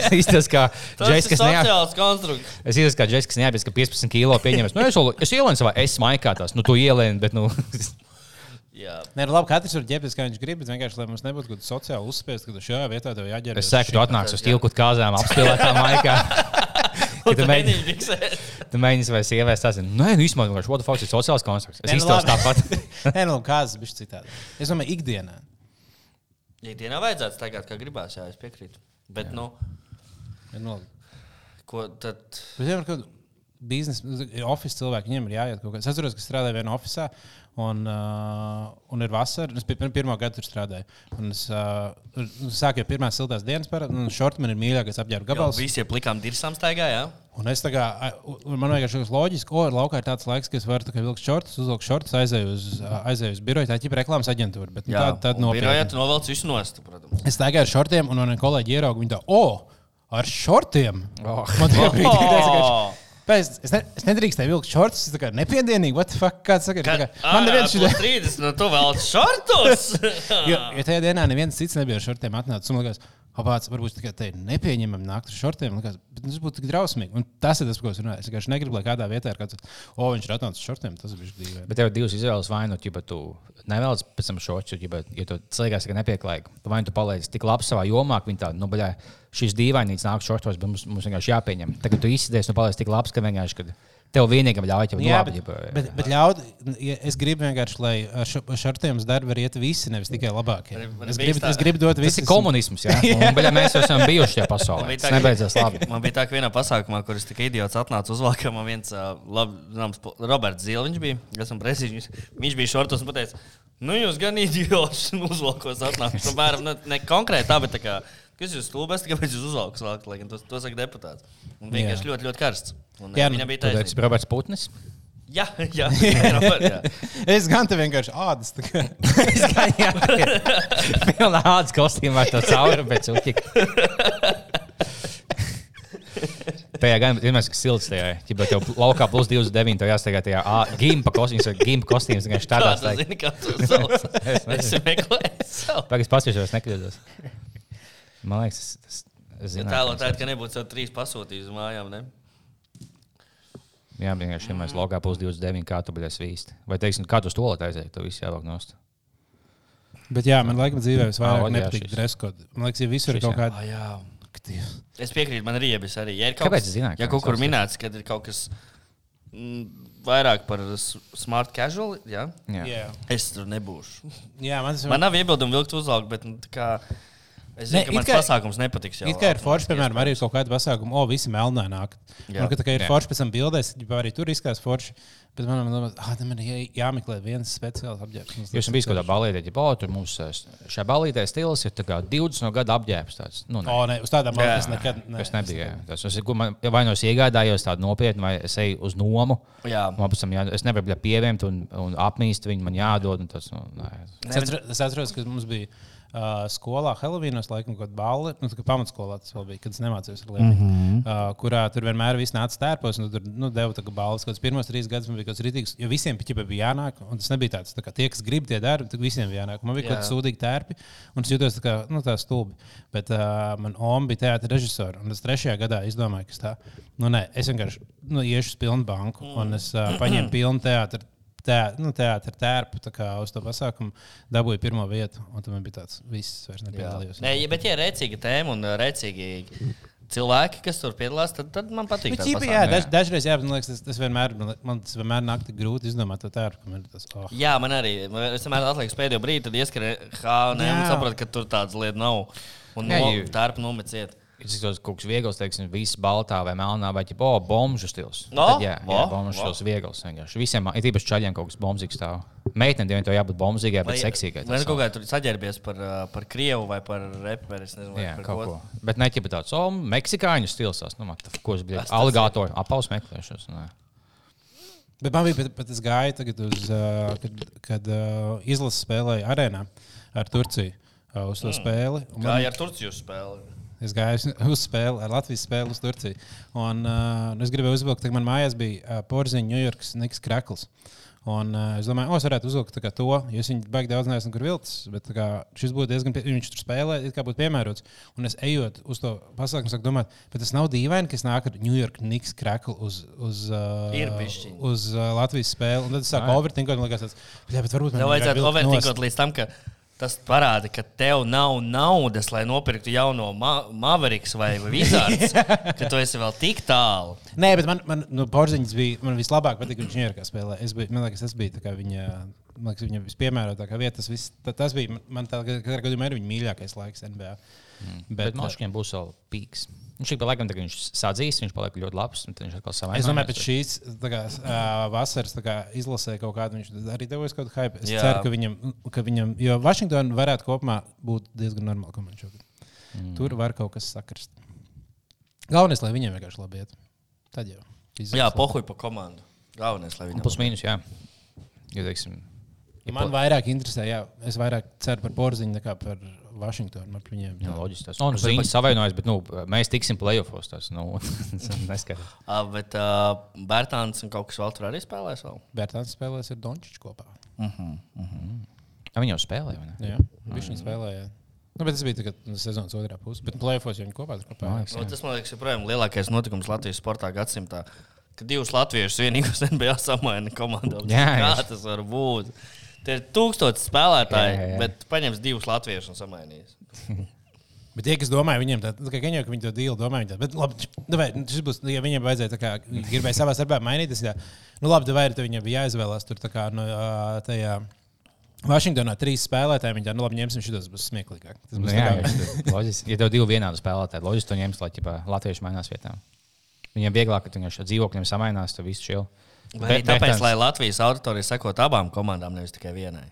es izties kā Tas Džeks, (laughs) ir kas sociāls konstrukts. Es izties kā Džeks, kas neapjēdz, ka 15 kilo pieņems. Nu, es, es ielēnu savā es maikā tās. Nu, tu ielēni, bet, nu, (laughs) Jā. Nē, nu, labi, katrs var ģērbties, kā viņš grib, bet vienkārši, lai mums nebūtu kaut kāda sociāla uzspiesta, ka šajā vietā tev jāģērbjas. es saku, tu atnāksi uz tilku kāzām apspēlētā maikā. (laughs) Tu mēģini, tu mēģini vai sievietes tas ir. Nē, nu, īstenībā, vienkārši, what the fuck, ir sociāls konstrukts. Es (laughs) nu, labi. tāpat. Nē, nu, kāds bija citādi. Es domāju, ikdienā. Ja dienā vajadzētu staigāt, kā gribās, jā, es piekrītu. Bet, nu, Ja, nu, ko tad? Bet kāda biznesa, oficiāla cilvēka, viņiem ir jāiet kaut kas. Es atceros, ka strādāju vienā oficiālā, un, uh, un ir vasara. Es pir- pirmo gadu tur strādāju. Un es uh, sāku jau pirmās siltās dienas, par- un šorti man ir mīļākais apģērba Gabals. Visi plikām dirsām staigā, jā? Un es tā kā, man vienkārši liekas loģiski, ka laukā ir tāds laiks, ka es varu kā vilkt šortus, uzvilkt šortus, aizēju uz, aizēju uz biroju. Tā ir ģipa reklāmas aģentūra. Bet, nu, Jā, tā, tāda un birojā tu novelc visu nost, protams. Es staigāju ar šortiem, un man kolēģi ierauga, viņi tā, o, ar šortiem! Oh. Man tā brīdī (laughs) Oh! Pēc, es, ne, es nedrīkstēju vilkt šortus, tas ir nepiedienīgi. What the fuck? Kāds saka, Ka, ka, man neviens šī 30, nu tu vēl šortus! (laughs) Jo, jo tajā dienā neviens cits nebija ar šortiem atnācis. Man liekas, apāc, varbūt te ir nepieņemami nākt ar šortiem. bet tas būtu tik drausmīgi. Un tas ir tas, ko es runāju. Es vienkārši negribu, lai kādā vietā ir kāds, o, viņš ir atnācis ar šortiem. Tas bija dīvaini. Bet tev ir divas izvēles. Vai nu ķipa, tu nevēlas pēc tam šoču, ja, ja tu cilvēks ir nepieklājīgs. Vai nu tu paliec tik labi savā jomā, ka viņi tādu, nu, baļā, šīs dīvainības nāk šortos, bet mums, mums vienkārši jāpieņem. Tagad tu izsies, nu, paliec tik labs, ka vienkārši, kad tev vienīgam ļauj, jau Jā, labi. bet, bet, ļaut, ja es gribu vienkārši, lai ar šo- ar šortiem uz darbu var iet visi, nevis tikai labākie. Es gribu, tā- es gribu dot Tas visiem. ir komunisms, jā. (laughs) Un, baļā, mēs jau esam bijuši šajā pasaulē. Tas nebeidzās labi. Man bija tā, ka vienā pasākumā, kur es tikai idiots atnācu uz vakaru, man viens labi, zināms, Roberts Zilviņš bija. Esmu presiņš. Viņš bija šortos un teica, nu jūs gan idiots (laughs) uzvalkos atnākat. Nu, Piemēram, ne, ne konkrēti tā, bet tā kā. Kas jūs stulbēs, (laughs) kāpēc jūs uzvalkat slāpēt, lai gan to, to saka deputāts. Un vienkārši Jā. ļoti, ļoti karsts. Un, Jā, jā, nu, viņam bija taisnība. Roberts Putnis. Jā, (laughs) jā, jā, Robert, jā. (laughs) Es gan te vienkārši ādas. tā kā- Pilnā ādas kostīmā ar to cauri, bet uķi. Tajā gan vienmēr ir silts. Tajā, ja tev laukā plus 29, tev jāsteigā tajā ā, gimpa kostīms, vai gimpa kostīms. Vienkārši tādā Kāds stāvā. zina, kā tu sauc? Es nezinu. Es meklēju. Pagaidzi, paskatīšos, es nekļūdos. Man liekas, tas, es zinu. Tēlotājs, ka nebūtu sev trīs pasūtījis uz mājām, ne? Jā, vienkārši vienmēr laukā plus 29, kā tu biji svīst. Vai teiksim, kā tu uz to aizēji, to visu jāvelk nost. Bet jā, man laikam dzīvē jā, nepatīk šis. dreskot. Man liekas, ja visur ir kaut jā. kāda. jā. Aktīva. Es piekrītu, man ir riebis arī. Ja ir kaut Kāpēc zināju, Ja ka kaut kur minēts, ka ir kaut kas mm, vairāk par smart casual, jā, Jā. Jā, es tur nebūšu. jā man Man nav iebildumu vilkt uzvalkt, bet nu, tā kā, es zinu, Ne, ka it mans kā- pasākums nepatiks. Jau, It kā ir forši, piemēram, arī kaut kāda pasākuma, o, visi melnā nāk. Jā. Un, ka tā kā ir Jā. forši pēc tam bildēs, arī tur izskatās forši. Bet man liekas, ah, tam ir jā- jāmeklē viens speciāls apģērbs. Jūs esat bijis kaut kādā balītē, ja oh, tur mums šajā balītē stils ir tā kā 20 no gada apģērbs. Tāds. Nu, ne. O, ne, uz tādām balvām es nekad ne, Tas nebija. jā. Tas, es, man, vai nu es iegādājos tādu nopietnu, vai es eju uz nomu. Jā. Man pēc tam jā, es nevaru bļa, pievēmt un, un apmīst viņu, man jādod. un Tas, nu, nē. Es atceros, es atceros, ka mums bija uh, skolā Helovīnos, laikam, kāda balva. Nu, kā pamatskolā tas vēl bija, kad es nemācījos ar Lienu. Mm -hmm. uh, kurā tur vienmēr viss nāca tērpos, un tur nu, deva tā kā balvas. Kāds pirmos trīs gadus man bija kaut kas rītīgs, jo visiem ķipa bija jānāk. Un tas nebija tāds, tā kā tie, kas grib tie darbi, tad visiem bija jānāk. Man bija kaut Jā. kāda sūdīga tērpi, un es jutos tā kā, nu, tā stulbi. Bet uh, man Oma bija teātris režisors, un es trešajā gadā izdomāju, ka tā, nu, nē, es vienkārši nu, iešu uz pilnu banku, un es uh, paņēmu (clears throat) pilnu teātris. Teātris nu, teātri tērpu tā kā uz to pasākumu, dabūju pirmo vietu, un tam bija tāds, viss vairs nepiedalījos. Nē, ja- bet, ja ir rēcīga tēma un rēcīgi cilvēki, kas tur piedalās, tad, tad man patīk. Bet, ķipa, jā, daž, dažreiz jā, bet man liekas, tas, tas vienmēr, man tas vienmēr nāk tik grūti izdomāt to ir Tas, oh. Jā, man arī. Man- Es vienmēr atlieku pēdējo brīdi, tad ieskrēju H&M un Jā. sapratu, ka tur tādas lietas nav. Un no, tērpu nomeciet. Ir kaut kas viegls, teiksim, viss baltā vai melnā, vai ķipa, oh, bomžu stils. No, Tad, jā, jā vo, bomžu vo. stils viegls. vienkārši. Visiem, ir īpaši čaļiem kaut kas bombzīgs. Meitenēm to jābūt bombzīgai, bet seksīgai. Vai kaut kā tur saģērbies par, par krievu vai par reperu? Es nezinu, vai Jā, par kaut ko. Bet ne ķipa tāds, oh, meksikāņu stils. tas, Nu, man, tā, ko es biju? Aligātoru apaus meklēšanas. nē. Bet man bija pat, pat es gāju tagad uz, uh, kad, kad uh, izlases spēlēju arēnā ar Turciju uh, uz to mm. spēli. un Kā man- ar Turciju spēli? Es gāju (laughs) uz- spēli, ar Latvijas spēli uz Turciju. Un, uh, es gribēju uzvilkt, ka man mājās bija uh, porziņš, Ņujorkas Niks Krakls. Un, uh, es domāju, o, es varētu uzvilkt kā to, jo es viņu baigi daudz neesmu kur vilcis. Bet kā, šis būtu diezgan, pie, viņš tur spēlē, it kā būtu piemērots. Un es ejot uz to pasākumu, sāku domāt, bet tas nav dīvaini, ka es nāku ar Ņujorkas Niks Kraklu uz, uz, uh, uz uh, Latvijas spēli. Un tad es sāku overtinkot, un likās, tāds, bet, jā, bet varbūt man vajadzētu overtinkot līdz tam, ka tas parāda, ka tev nav naudas, lai nopirktu jauno ma Maveriks vai Vizards. ka tu esi vēl tik tālu. Nē, bet man, man nu, porziņš bija. Man vislabāk patika, ka viņš ir kā spēlē. Es biju, man liekas, tas bija tā kā viņa. Man liekas, viņa vispiemērotākā vieta. Tas, viss, ta, tas bija man tā, katrā gadījumā ir viņa mīļākais laiks NBA. Mm. Bet, bet Maškiem būs vēl pīks. Viņš ik pa laikam, viņš sadzīs, viņš paliek ļoti labs. Viņš atkal savā Es domāju, pēc šīs kā, vasaras kā, izlasē kaut kādu viņš arī devies kaut kādu hype. Es Jā. Ceru, ka viņam, ka viņam, jo Vašingtonā varētu kopumā būt diezgan normāla komanda šogad. Mm. Tur var kaut kas sakrist. Galvenais, lai viņiem vienkārši labi iet. Tad jau. izlasē. Jā, pohuj pa komandu. Galvenais, lai viņi Plus mīnus, jā. Jo, teiksim, Ja man vairāk interesē, jā, es vairāk ceru par porziņu nekā par Vašingtonu. Par viņiem, Jā, loģiski. Tas no nu, ziņas savainojas, bet nu, mēs tiksim playoffs. Tas nu, (laughs) neskaidrs. Uh, (laughs) bet uh, Bērtāns un kaut kas vēl tur arī spēlēs. Vēl? Bērtāns spēlēs ar Dončiču kopā. Ja viņi jau spēlē, vai ne? Jā, viņš viņu spēlēja. Nu, bet tas bija tagad, nu, sezonas otrā pusē. Bet jau viņi kopā kopā. Mājas. Nu, tas man liekas, joprojām lielākais notikums Latvijas sportā gadsimtā. Kad divus latviešus vienīgos (laughs) NBA samaina komandā. Jā, Kā jā. tas var būt? Tie ir tūkstoši spēlētāji, Jā, jā, jā. bet paņems divus latviešus un samainīs. (laughs) Bet tie, kas domāja, viņiem tā, tā kā jau ka viņi to dīlu domāja, viņi tā, bet labi, nu, vai, šis būs, ja viņiem vajadzēja tā kā gribēja savā starpā mainīt, tas ir, nu labi, vai arī viņiem bija jāizvēlās tur tā kā no ā, tajā. Vašingtonā trīs spēlētāji. Viņi tā, nu labi, ņemsim šos, tas būs smieklīgāk. Tas Nu, būs jā, tā kā, jā, loģiski. Ja tev divi vienādi spēlētāji, loģiski to ņems, lai ķipā, latvieši mainās vietām. Viņiem vieglāk, ka viņi ar dzīvokļiem samainās, tad viss čil. Vai arī tāpēc, lai Latvijas auditorija sekot abām komandām, nevis tikai vienai.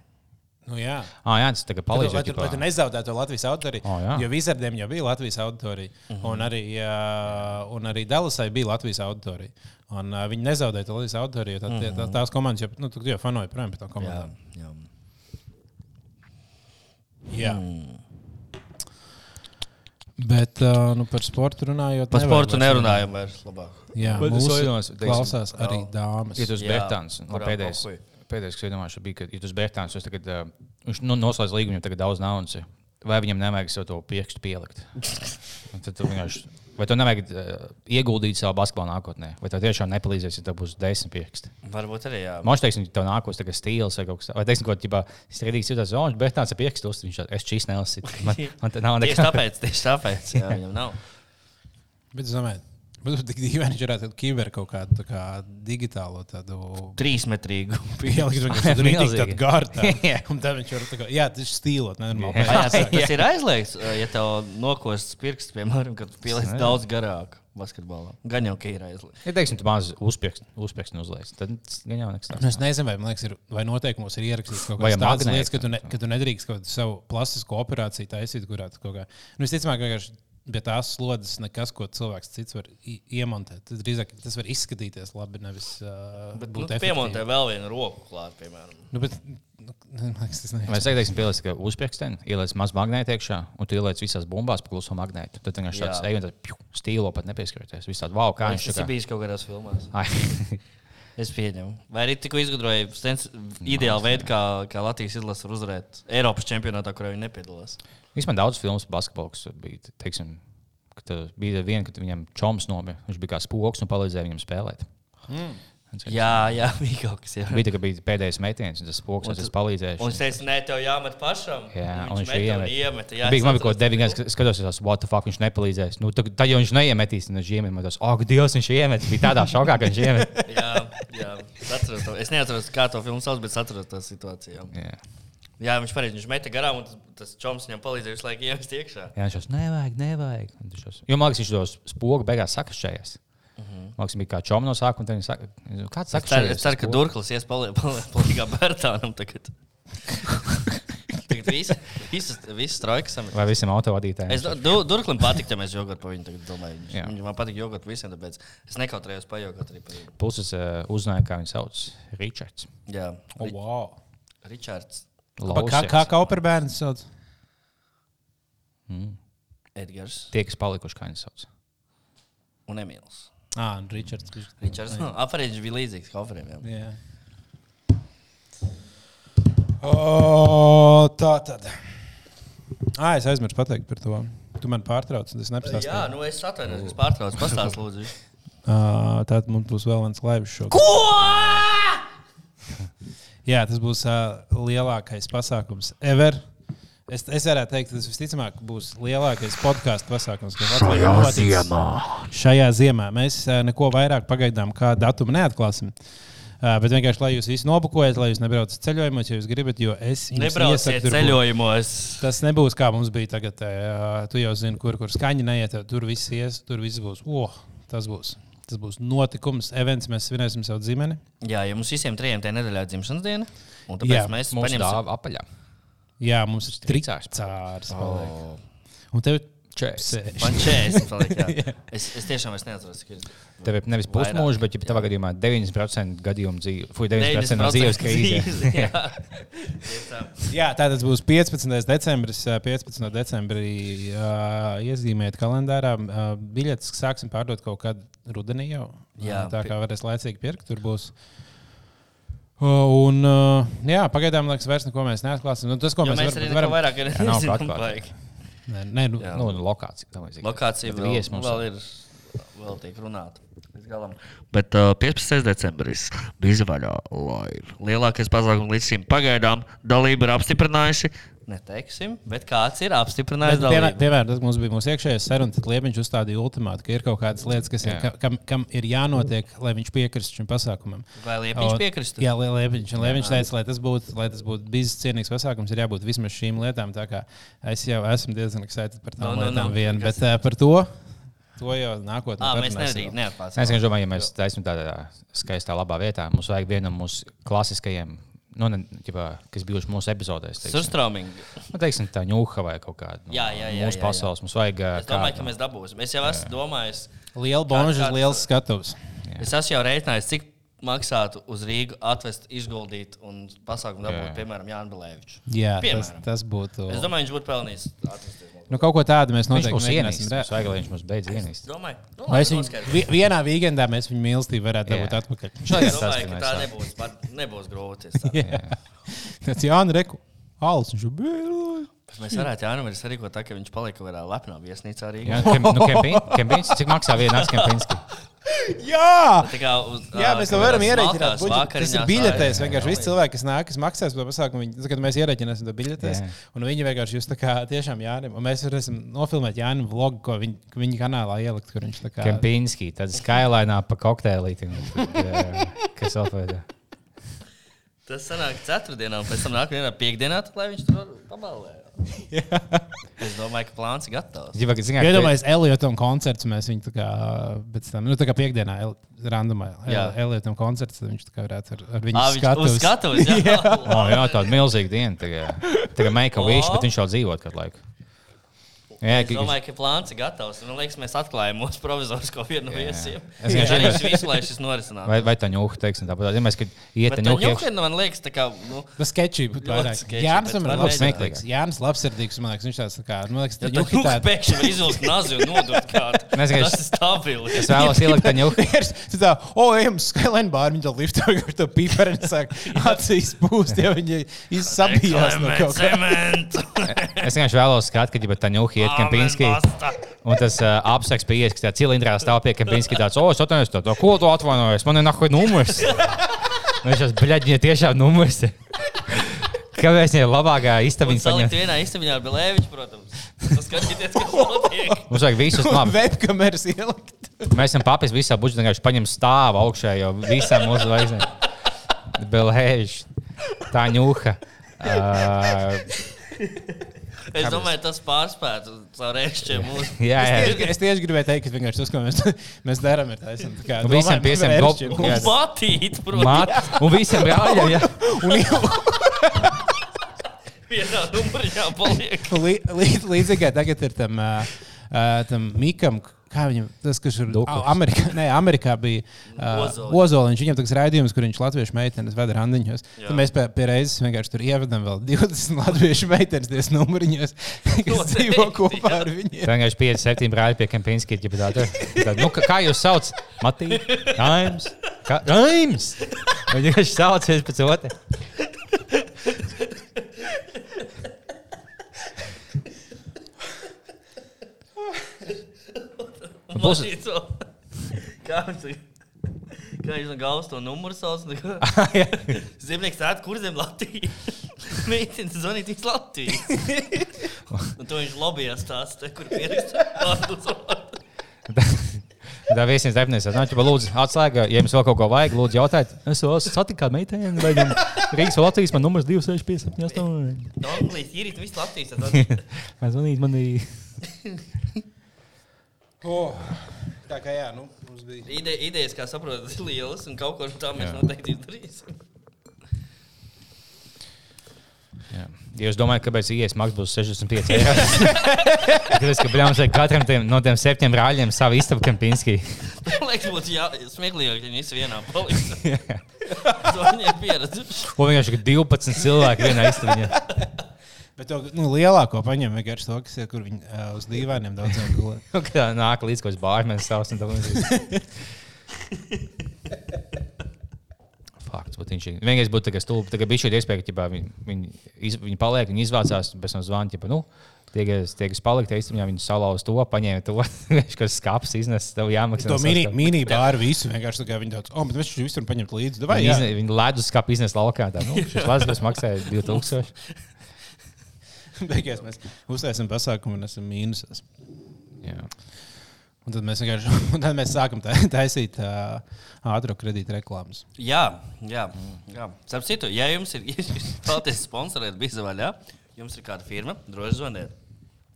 nu, jā. Ah, jā, tas tagad palīdz. lai tu, lai tu nezaudētu Latvijas autoriju. O, jā. jo Vizardiem jau bija Latvijas autorija. Uh -huh. un, arī, uh, un arī Dallasai bija Latvijas autorija. Un, uh, viņi nezaudēja to Latvijas autoriju. jo Tā, tie, tā, tās komandas jau, nu, jau fanoji projām par tām Jā, komandām. jā. Jā. jā. Bet uh, nu, par sportu runājot, Par sportu nerunājam vairs labāk. Jā, Bet es mūsu iedomājos, teiksim, klausās arī dāmas. Esi Jā, Bērtāns, pēdējais, pēdējais, kas iedomājās, bija, ka, tu esi Bērtāns, tas tagad, uh, viņš nu, noslēdz līgumu, viņam tagad daudz naudas. ir. Vai viņam nevajag sev to pirkstu pielikt? (laughs) Tad tu vienkārši- Vai tev nevajag uh, ieguldīt savā basketbolā nākotnē? Vai tev tiešām nepalīdzēs, ja tev būs desmit pirksti? Varbūt arī jā. Man liekas, ka tev nākos tagad stils vai kaut kas tāds. Vai teiksim, ko tipā strīdīgs jūtas, oh, bet tāds ir pirkstus, viņš es šīs nelasu. Man, man te nav Tieši nekā. tāpēc, tieši tāpēc jā, viņam nav. Bet es domāju, būtu (laughs) tik dīvaini, varētu kiber kaut kādu tā kā digitālo tādu. Trīsmetrīgu. (laughs) Pielikt, viņš (laughs) tur ir tik Milzīgi. tāda garta. Jā. Un tā viņš var tā kā, jā, tas ir stīlot, nenormāli. Jā. Jā, tas, tas ir aizliegts, ja tev nokostas pirksts, piemēram, kad pieliec daudz garāk basketbolā. Gan jau, ka ir aizliegts. Ja teiksim, tu maz uzspēks uzliec, tad tas gan jau nekas Nu, tāds. es nezinu, vai, liekas, ir, vai noteikumos ir ierakstīts kaut tādas magnēti, lietas, ka tu, ne, ka tu nedrīkst kaut kādu savu plastisko operāciju taisīt, kurā tu kaut kā. Nu, visticamāk, ka vienkārši pie tās slodzes nekas, ko cilvēks cits var iemontēt. Tas drīzāk tas var izskatīties labi, nevis uh, Bet nu, būt piemontē efektīvi. vēl vienu roku klāt, piemēram. Nu, bet, nu, (laughs) liekas, tas Vai ne. es teiktu, pieliec tikai uzspēksteni, ieliec maz magnētu iekšā, un tu ieliec visās bumbās pa kluso magnētu. Tad vienkārši tāds ej un tāds piu, stīlo pat nepieskaroties. Viss tāds, wow, kā viņš Tas ir šādi. bijis kaut kādās filmās. (laughs) Es pieņemu. Vai arī tikko izgudroja stens- ideālu veidu, kā, kā Latvijas izlase var uzvarēt Eiropas čempionātā, kurā viņi nepiedalās. Vispār daudz filmu par basketbolu, kas bija. Teiksim, bija viena, kad viņam čoms nomira. Viņš bija kā spoks un palīdzēja viņam spēlēt. Mm. Jā, jā, (laughs) bija kaut kas tāds. Bija bija pēdējais metiens, un tas spoks tu- palīdzēja. Un viņš teica, nē, tev jāmet pašam. Jā, un viņš meta iemet. iemeta. Jā, Bija man kaut to gadi, skatos, tas, what the fuck viņš nepalīdzēs. Nu, tad, tad jau viņš neiemetīs, un viņš iemet. Man tas, ak, Dievs, viņš iemet. Bija tādā šokā, ka viņš iemet. (laughs) Jā, jā, es atceros to. Es neatceros, kā to filmu sauc, bet es atceros to situāciju. Jā, Jā, viņš pareizi, viņš meta garām, un tas, tas čoms viņam palīdzēja visu laiku iemest iekšā. Jā viņš jau nevajag, nevajag. Šos- Jo man liekas, viņš tos spogu beigās sakašķējies. Man liekas, bija kā čoms no sākuma. tad viņš saka, Kāds Es ceru, es saka, ceru ka Durklis ies palīdzīgā Bērtānam tagad. (laughs) Tagad visi, visas, visas trojkas samit. Vai visiem autovadītājiem? Es du, Durklim patīk, ja mēs jogot pa viņu. Tagad, Jā. viņš man patīk jogot visiem, tāpēc es nekautrējos pajogot arī par viņu. Puses uh, uzzināja, kā viņu sauc. Ričards. Jā, Oh, wow. Ričards, Pa, kā, kā Kauperbērns sauc? Edgars Tie, kas palikuši, kā viņi sauc. un Emīls. Ah, Ričards. Ričards, nu, apārēģis bija līdzīgs Kauferim. jā. Jā. O, tā tad. Ah, es aizmirsu pateikt par to. Tu man pārtrauc, un es Jā, nepastāstīju. nu es atvainojos, es pārtraucu, pastāst lūdzu. Uh, Tātad mums būs vēl viens laivs šodien. Ko? Jā, tas būs uh, lielākais pasākums ever. Es, es varētu teikt, ka tas visticamāk būs lielākais podkāstu pasākums, kas Latvijā notiks šajā ziemā. Mēs uh, neko vairāk pagaidām kā datumu neatklāsim. Uh, bet vienkārši, lai jūs visi nobukojat, lai jūs nebraucat ceļojumos, ja jūs gribat, jo es būt. ceļojumos. Tas nebūs kā mums bija tagad. Uh, tu jau zini, kur, kur skaņa neiet, tur viss ies, tur viss būs. Oh, tas būs. Tas būs notikums, events, mēs svinēsim savu dzimeni. Jā, ja mums visiem trijiem tā nedēļā ir dzimšanas diena, un tāpēc Jā, mēs Mums paņemsim apaļā. Jā, mums ir tricārs. Oh. Un tev Čēs. Man 40 paliek. (laughs) jā. Es, es tiešām es neatceros, cik ir. Tev ir nevis pusmūžs, bet ja tavā gadījumā 90% gadījumu dzīve. Fui, 90% no dzīves krīzē. Jā. (laughs) Jā, tā tas būs 15. decembris. ā, 15. decembrī uh, iezīmēt kalendārā. Uh, biļetes sāksim pārdot kaut kad rudenī jau. Jā, tā kā varēs laicīgi pirkt, tur būs. Un, uh, jā, pagaidām liekas, vairs neko mēs neatklāsim. Nu, tas, ko Jo mēs, mēs varam, varam... vairāk nezinām. atklāt. Nē, nē, nu. Nu, un lokācija. tam līdzīgi. Lokācija vēl, vēl ir. Vēl tiek runāta. Bet uh, 15. decembris bija vaļā. Live. Lielākais pasākums līdz šim pagaidām dalība ir apstiprinājusi. Neteiksim, bet kāds ir apstiprinājis dalību? piemēram, tas mums bija mūsu iekšējais saruna, tad Liepiņš uzstādīja ultimātu, ka ir kaut kādas lietas, kas ir, Jā. ka, kam, kam ir jānotiek, lai viņš piekristu šim pasākumam. Vai Liepiņš piekristu? Jā, Lie- Liepiņš, un Liepiņš teica, lai tas būtu, lai tas būtu biznes cienīgs pasākums, ir jābūt vismaz šīm lietām. Tā kā Es jau esmu diezgan excited par tām No, no, no, lietām, no. no, vien, bet uh, par to, to jau nākotnē. Ah, mēs neatklāsim. Es domāju, ja mēs taisām tādā skaistā, labā vietā, mums vajag vienam no mūsu klasiskajiem, nu, ne, ģipā, kas bijuši mūsu epizodēs. Surstrauming. Nu, teiksim, tā ņūha vai kaut kāda no Jā, jā, jā, mūsu jā, jā. pasaules. Mums vajag. Es domāju, kādu- ka mēs dabūsim. Es jau esmu domājis, Liela bonžas, liels skatuves. es esmu jau reiķinājis, cik maksātu uz Rīgu atvest, izguldīt un pasākumu dabūt, Jā, jā. piemēram, Jānis Balēvičs. Jā, tas, Piemēram. tas būtu. Es domāju, viņš būtu pelnījis atvesties. Nu, kaut ko tādu mēs noteikti mēģināsim lai viņš mums beidz ienīst. Domāju, nu, es viņu vienā weekendā mēs viņu mīlestību varētu dabūt atpakaļ? Es domāju, ka tā mēs nebūs, nebūs grūti. Tas Jānis Reku. Alus viņš bija. Mēs varētu Jānis arī sarīkot tā, ka viņš palika kaut kādā lepnā viesnīcā Rīgā. Jā, nu, kempin, kempins, cik maksā viena nakts Kempinski? (laughs) (laughs) Jā! Tā kā uz, Jā, mēs to varam ierēķināt. Tas ir biļetēs. Vienkārši visi cilvēki, kas nāk, kas maksās par to pasākumu, viņi, kad mēs ierēķināsim to biļetēs, Jā. un viņi vienkārši jūs tā kā tiešām Jānim. Un mēs varēsim nofilmēt Jānim vlogu, ko viņi, ko viņa kanālā ielikt, kur viņš tā kā. Kempinski, tad skailēnā pa kokteilīti. Kas vēl vajag? Tas sanāk ceturtdienā, un pēc tam nākamajā dienā piekdienā, lai viņš tur pabalē. Es domāju, ka plāns ir gatavs. Kad zināt, Iedomājieties, Eliotam koncerts, mēs viņu tā kā pēc tam, nu tā kā piekdienā, El- randumā, Jā. Eliotam koncerts, tad viņš tā kā varētu ar, ar viņu uz skatuves, jā. (laughs) Oh, jā, tāda milzīga diena. Tagad, tagad make a wish, O. bet viņš jau dzīvo kādu laiku. Jā, Es domāju, ka plāns ir gatavs. Man liekas, mēs atklājām mūsu provizorisko vienu no viesiem. Es Es vienkārši- darīšu visu, lai šis norisinātos. Vai, vai tā ņūka, teiksim, tāpat. Ja mēs, kad iet ņūka, ņūka, man liekas, tā kā, nu, Tas sketčī būtu Ļoti vairāk. sketchy, Jānis man mēģināt. labsirdīgs. Jānis labsirdīgs, man liekas, viņš tāds tā kā, man liekas, tā ņūka tāda. pēkšņi var izvilkt nazi un nodot kādu. (laughs) Tas ir stabili. es vēlos ielikt tā ņūka. (laughs) Tu tā, o, ejam, Skyline bar, viņa tā liftā ar to pīperi un sāk (laughs) acīs pūst, ja viņa izsabījās no kaut kā. Es vienkārši vēlos skatīt, kad jau tā ņūka iet Kempinski. Un tas uh, apsaks pie ielas, ka tā cilindrā stāv pie Kempinski tāds, o, es atvainojos, tā, tā, ko tu atvainojies, man ir nahuj numurs. (laughs) Un viņš tas, bļaļ, viņa tiešām numurs. Kāpēc viņa ir labākā istabā? Viņa salikt vienā istabā ar Belēviču, protams. Paskatieties, kas (laughs) notiek. Mums vajag visus labi. (laughs) Webkameras ielikt. Mēs esam papis visā budžetā, vienkārši paņem stāvu augšā, jo visam mūsu zvaigznēm. Belēž, tā ņūka. Uh, Es domāju, tas pārspētu caur rēšķiem mūsu. jā, Es jā. tieši, es tieši gribēju teikt, ka vienkārši tas, ko mēs, (laughs) mēs darām, ir tas, ka Un visiem piesiem gop- Un Jā. batīt, protams. Māt, un visiem brāļiem, jā. (laughs) (laughs) Vienā numuriņā paliek. Lī- lī- Līdzīgi kā tagad ir tam, uh, tam Mikam. Kā viņam tas, kas ir. Amerikā, (laughs) ne, Amerikā bija uh, Ozoliņš. Viņam tas raidījums, kur viņš latviešu meitenes veda randiņos. Tad mēs pie, pie reizes vienkārši tur ievedam vēl 20 (laughs) latviešu meitenes tajos numuriņos, (laughs) kas dzīvo kopā ar viņiem. Vienkārši 5, 7 brāļi pie Kempinski. Tā, tā, nu, kā, jūs sauc? Matī, Raims. Raims! Viņi vienkārši sauc viens pēc otra. Un būs- lasīt (laughs) to. Kā viņš to- kā viņš no galvas to numuru sauc? un tā kā- Jā. Zemnieks tāda, kur zem Latvijas? (laughs) Meitenes zvanīt viņas Latvijas. (laughs) Un to viņš lobbyjas tās, te, kur vārdu. Tā viesiem darbinieks nāca, lūdzu, atslēga, ja jums vēl kaut ko vajag, lūdzu, jautājiet. Es jau esmu satikts kā meitene, vai viņam Rīgas Latvijas, man numurs 265, 8. Donglīs, īrīt visu Latvijas. Man zvanīt, man ir. Oh, tā kā jā, nu, mums bija. Ide, idejas, kā saprotat, ir lielas, un kaut ko no tā mēs Jā. noteikti izdarīsim. Jā. Ja jūs domājat, kāpēc ienākas maksas būs 65 eiro? Tāpēc, ka bļāvis vajag katram tiem, no tiem septiņiem brāļiem savu istabu Kempinski. Man liekas, būtu jā, smieklīgi, ja viņi vienā paliktu. (laughs) To viņi ir pieraduši. Un vienkārši ka 12 cilvēki vienā istabā. Bet to nu, lielāko paņem vienkārši to, kas ir, kur viņi uh, uz dīvainiem daudziem gulēt. (laughs) Kā nāk līdz kaut kāds bārmenis savs un tā līdzīgi. Fakts, bet viņš. Vienīgais būtu tāds stulbs, ka bija šī iespēja, ka viņi, viņi, iz, viņi paliek, viņi izvācās, pēc tam zvana, nu, tie, kas, tie, kas palika, īstenībā viņi salauz to, paņēma to, (laughs) viņš kas skāps iznes, tev jāmaksā. To no mini, mini bāru visu vienkārši tā kā viņi tāds, oh, bet viņš visur paņemt līdzi. Vai, Viņi, izne, viņi ledus skāpi iznes laukā. Tā, nu, šis ledus maksāja (laughs) 2000. (laughs) beigās mēs uztaisām pasākumu un esam mīnusos. Jā. Un tad mēs vienkārši (laughs) tad mēs sākam taisīt uh, ātrā kredīta reklāmas. Jā, jā. jā. Starp citu, ja jums ir (laughs) vēlaties sponsorēt biznesu vaļā, jums ir kāda firma, droši zvaniet.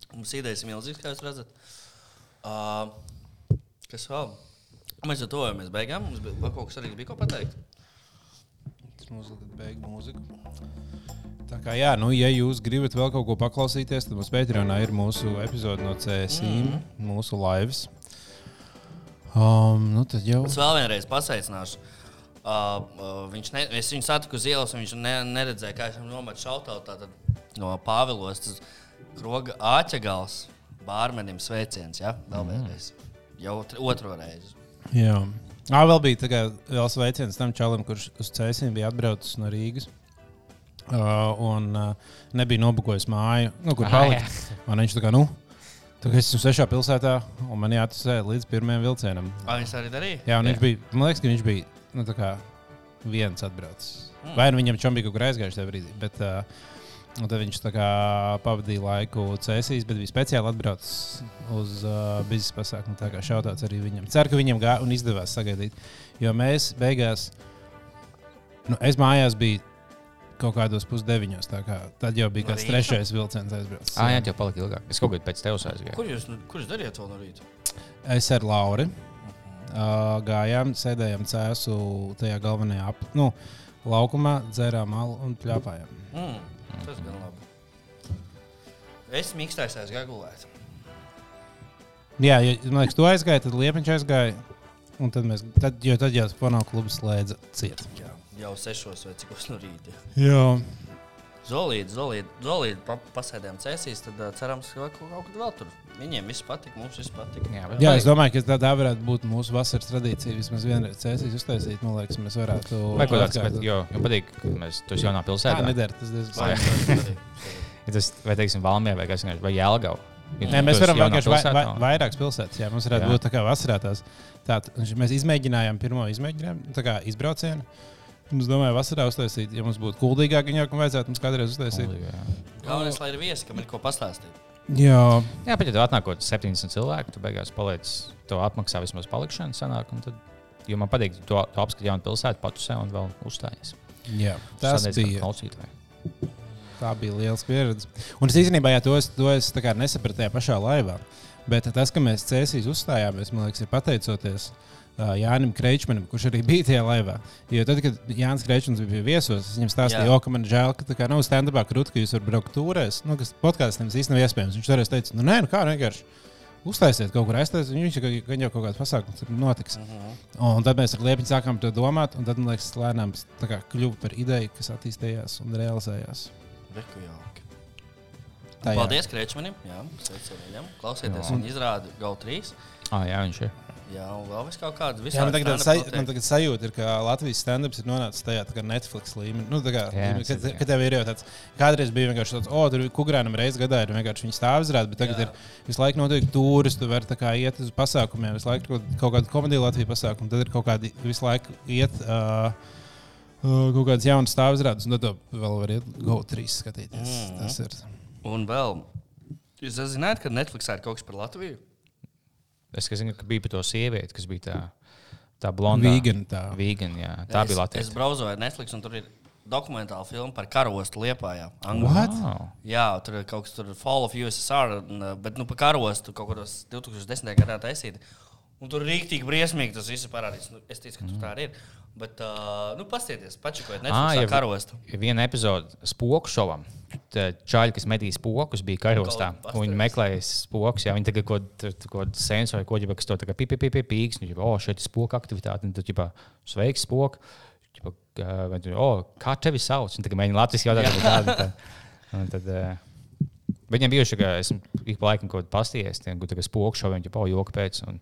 Mums idejas ir milzīgas, kā jūs redzat. Uh, kas vēl? Mēs jau tojamies beigām. Mums bija kaut kas arī bija ko pateikt. Ir beigu mūzika. Tā kā jā, nu, ja jūs gribat vēl kaut ko paklausīties, tad mums Patreonā ir mūsu epizode no CSI, mm. mūsu lives. Um, nu, tad jau. Es vēl vienreiz pasveicināšu. Uh, uh, viņš ne, es viņu satiku uz ielas, un viņš ne, neredzēja, kā viņš nomet šautautu no Pāvilos. Tas kroga āķegals bārmenim sveiciens, ja? Vēl vienreiz. Jau tr- otro reizi. Jā. Ā, vēl bija tā kā, vēl sveiciens tam čalam, kurš uz CSI bija atbraucis no Rīgas. Uh, un uh, nebija nobukojis māju, nu, kur Ah, palikt. Un viņš tā kā, nu, tā kā es esmu svešā pilsētā, un man jāatsē līdz pirmajam vilcienam. Ah, viņš arī darīja? Jā, un viņš bija, man liekas, ka viņš bija nu, kā viens atbraucis. Mm. Vai nu viņam čom bija kaut kur aizgājis tajā brīdī. Bet, uh, un tad viņš pavadīja laiku cēsīs, bet bija speciāli atbraucis uz uh, biznesa pasākumu. Tā kā šautāts arī viņam. Ceru, ka viņam gāja un izdevās sagaidīt. Jo mēs beigās, nu, es mājās biju kaut kādos pusdeviņos. Kā, tad jau bija kāds trešais vilciens aizbraucis. Ah, jā, jau palika ilgāk. Es kaut kādā pēc tevis aizgāju. Kur jūs, nu, kurš darījāt to no rīta? Es ar Lauru uh, gājām, sēdējām cēsu tajā galvenajā ap, nu, laukumā, dzērām alu un pļāpājām. Mm, tas gan labi. Es mīkstājos aizgāju gulēt. Jā, jo, man liekas, tu aizgāji, tad Liepiņš aizgāja. Un tad mēs, tad, jo tad jau fonā klubs slēdza ciet. Jā, jau sešos vai cikos no rīta. Jā. Zolīti, zolīti, zolīti pa, pasēdējām cēsīs, tad uh, cerams, ka kaut, kaut kad vēl tur. Viņiem viss patika, mums viss patika. Jā, Jā, es domāju, ka tā varētu būt mūsu vasaras tradīcija. Vismaz vienreiz cēsīs uztaisīt, man liekas, mēs varētu. Vajag kaut kāds, bet, jo, jo patīk, ka mēs tur jaunā Tā pilsētā. nedara. Tas diezgan Vai- vai- (laughs) tas, vai, teiksim, Valmie vai kas vienkārši, vai Jelgau. Nē, mēs varam vienkārši vai, vai, vairākas pilsētas. Jā, mums varētu Jā. jā. būt tā kā vasarā tās. Tā, mēs izmēģinājām pirmo izmēģinājumu, tā kā izbraucienu. Es domāju, vasarā uztaisīt, ja mums būtu kuldīgāk, viņa jau vajadzētu mums kādreiz uztaisīt. Galvenais, lai ir viesi, kam ir ko pastāstīt. Jā, Jā, bet ja tu atnākot 70 cilvēku, tu beigās paliec, to apmaksā vismaz palikšanu sanāk. Tad, jo man patīk, to, to apskatīt jaunu pilsētu, patusē un vēl uzstājies. jā. tas bija. klausītāji. Tā bija liela pieredze. Un es īstenībā jā, to es, to es nesapratu tajā pašā laivā. Bet tas, ka mēs cēsīs uzstājāmies, man liekas, ir pateicoties uh, Jānis Kreičmanim, kurš arī bija tajā laivā. Jo tad, kad Jānis Kreičmans bija viesos, es viņam stāstīju, Jā. ka man žēl, ka tā kā nav stand-upā krūtis, ka jūs varat braukt turēs. Nu, kas podkāstiem īstenībā iespējams. Viņš toreiz teica, nu nē, nu kā vienkārši. Uztaisiet kaut kur aiztaisiet, viņš jau gan jau kaut kāds pasākums notiks. Uh Mhm. -huh. Un tad mēs ar Liepiņu sākām to domāt, un tad, man liekas, lēnām tā kā kļuva par ideju, kas attīstījās un realizējās. Reku jauki. Tā, jā. Paldies Krečmanim. Jā, sveicu viņam. Klausieties, viņa izrāda GO3. Ah, jā, viņš ir. Jā, un vēl vis kaut kāda Jā, man tagad, stand-up saj, man tagad sajūta, ir, ka Latvijas stand-ups ir nonācis tajā tā kā Netflix līmenī. Nu, tā kā, Jā, kad, ir, jā. kad tev ir jau tāds, kādreiz bija vienkārši tāds, o, tur kukurēnam reizes gadā ir vienkārši viņa stāvzrāde, bet tagad Jā. ir visu laiku notiek turis, tu vari tā kā iet uz pasākumiem, visu laiku kaut, kaut kāda komēdija Latvijas pasākuma, tad ir kaut kādi visu laiku iet. Uh, Uh, kaut kādas jaunas stāvzrādes, un tad vēl vari iet GO3 skatīties. Mhm. Mm. Tas ir. Un vēl, jūs zināt, ka Netflixā ir kaut kas par Latviju? Es zinu, ka bija par to sievieti, kas bija tā, tā blonda. Vegan tā. Vegan, jā. Tā es, bija Es Latvijas. brauzoju ar Netflix, un tur ir dokumentāla filma par karostu. What? Wow. Jā, tur ir kaut kas tāds, Fall of USSR, uh, bet nu, par karostu kaut kādos 2010. gadā taisīt. Un tur ir rīktīgi briesmīgi tas viss parādīts. Nu, es ticu, ka tur tā arī ir. Bet, uh, nu, paskatieties, pačakojiet, Netflixā ja- karostu. Viena epizode spoku šovam. Tad Čaļi, kas medīja spokus, bija karostā. Viņi meklēja spokus. Jā, viņi tagad kaut kādu sensoru, ko jau kas to pīpīgi pīks. Viņi jau, oh, šeit ir spoka aktivitāte. Un tad, ģipā, sveiks, spoku. Kā- oh, kā tevi sauc? Viņi tagad mēģina latviešu jautāt, ko tādu. tad- un Tad, eh, Viņam bijuši, ka esmu ik pa laikam kaut kādā pasties, kur tagad spoku šoviem, jau pauju joku pēc. Un,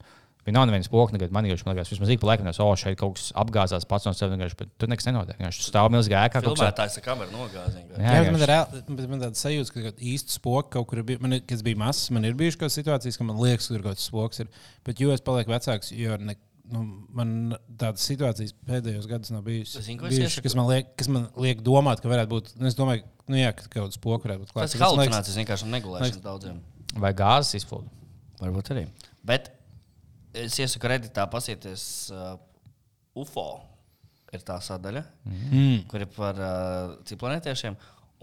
Viņa nav nevienas nekad manījuši. Man liekas, vismaz ik pa laikam, tas, oh, šeit kaut kas apgāzās pats no sevis. vienkārši, Bet tur nekas nenotiek. Viņš stāv milzīgā ēkā. kaut kas- Filmētājs ar kameru nogāziņā. Jā, Jā, man ir man tāds sajūta, ka kaut īsti spoki kaut kur ir bijis. Man, ir- kas bija mazs, man ir bijušas kaut kādas situācijas, ka man liekas, ka tur kaut kāds spoks ir. Bet jo es palieku vecāks, jo ne, nu, man tādas situācijas pēdējos gados nav ko es bijušas kas, man liek, kas man liek domāt, ka varētu būt. Nu, es domāju, nu, jā, ka kaut kāds spoks varētu būt klāts. Tas ir halucinācijas vienkārši negulēšanas daudziem. Vai gāzes izplūde? Varbūt arī. Bet es iesaku redītā pasieties uh, UFO. Ir tā sadaļa, Mm. kur ir par uh, ciklonētiešiem.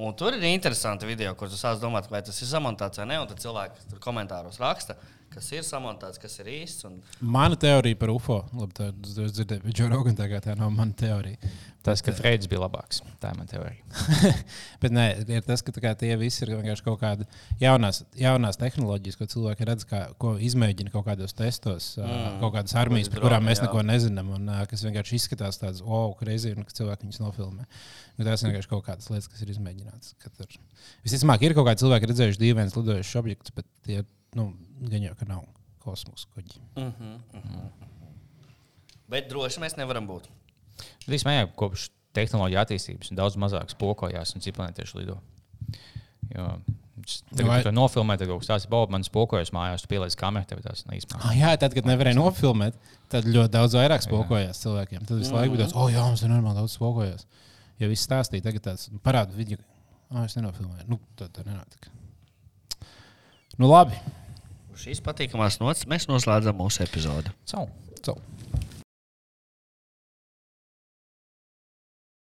Un tur ir interesanti video, kur tu sāc domāt, vai tas ir samontāts vai nē. Un tad cilvēki tur komentāros raksta, kas ir samontāts, kas ir īsts. Un... Mana teorija par UFO. Labi, tā es dzirdēju, bet Džo Rogan tagad tā nav mana teorija. Tas, ka Freids bija labāks. Tā ir mana teorija. (laughs) Bet nē, ir tas, ka kā, tie visi ir vienkārši kaut kādas jaunās, jaunās tehnoloģijas, ko cilvēki redz, kā, ko izmēģina kaut kādos testos, mm. Kaut kādas armijas, par kurām mēs jā. neko nezinām, un kas vienkārši izskatās tādas, wow, greizi, un ka cilvēki viņus nofilmē. Bet tās ir vienkārši kaut kādas lietas, kas ir izmēģinātas. Visticamāk, ir kaut kādi cilvēki redzējuši dīvainus lidojušus objektus, bet tie, nu, gan jau, ka nav kosmosa kuģi. Uh -huh, uh -huh. Bet droši mēs nevaram būt. Mājā kopš tehnoloģija attīstības un daudz mazāk spokojās un ciplanētieši lido. Jo, viņš Tagad, Vai- kad to nofilmē, tad kaut kas tāds - Bob, man spokojas mājās, tu pieliec kameru, tev tas neizmēr. Ah, jā, tad, kad nevarēja nofilmēt, tad ļoti daudz vairāk spokojās cilvēkiem. Tad visu laiku bija tāds, oh, jā, mums ir normāli daudz spokojās. Ja viss stāstīja, tagad tāds nu, parāda video, ah, es nenofilmēju. Nu, tad tā nenotika. Nu, labi. Šīs patīkamās nots mēs noslēdzam mūsu epizodi. Cau! Cau.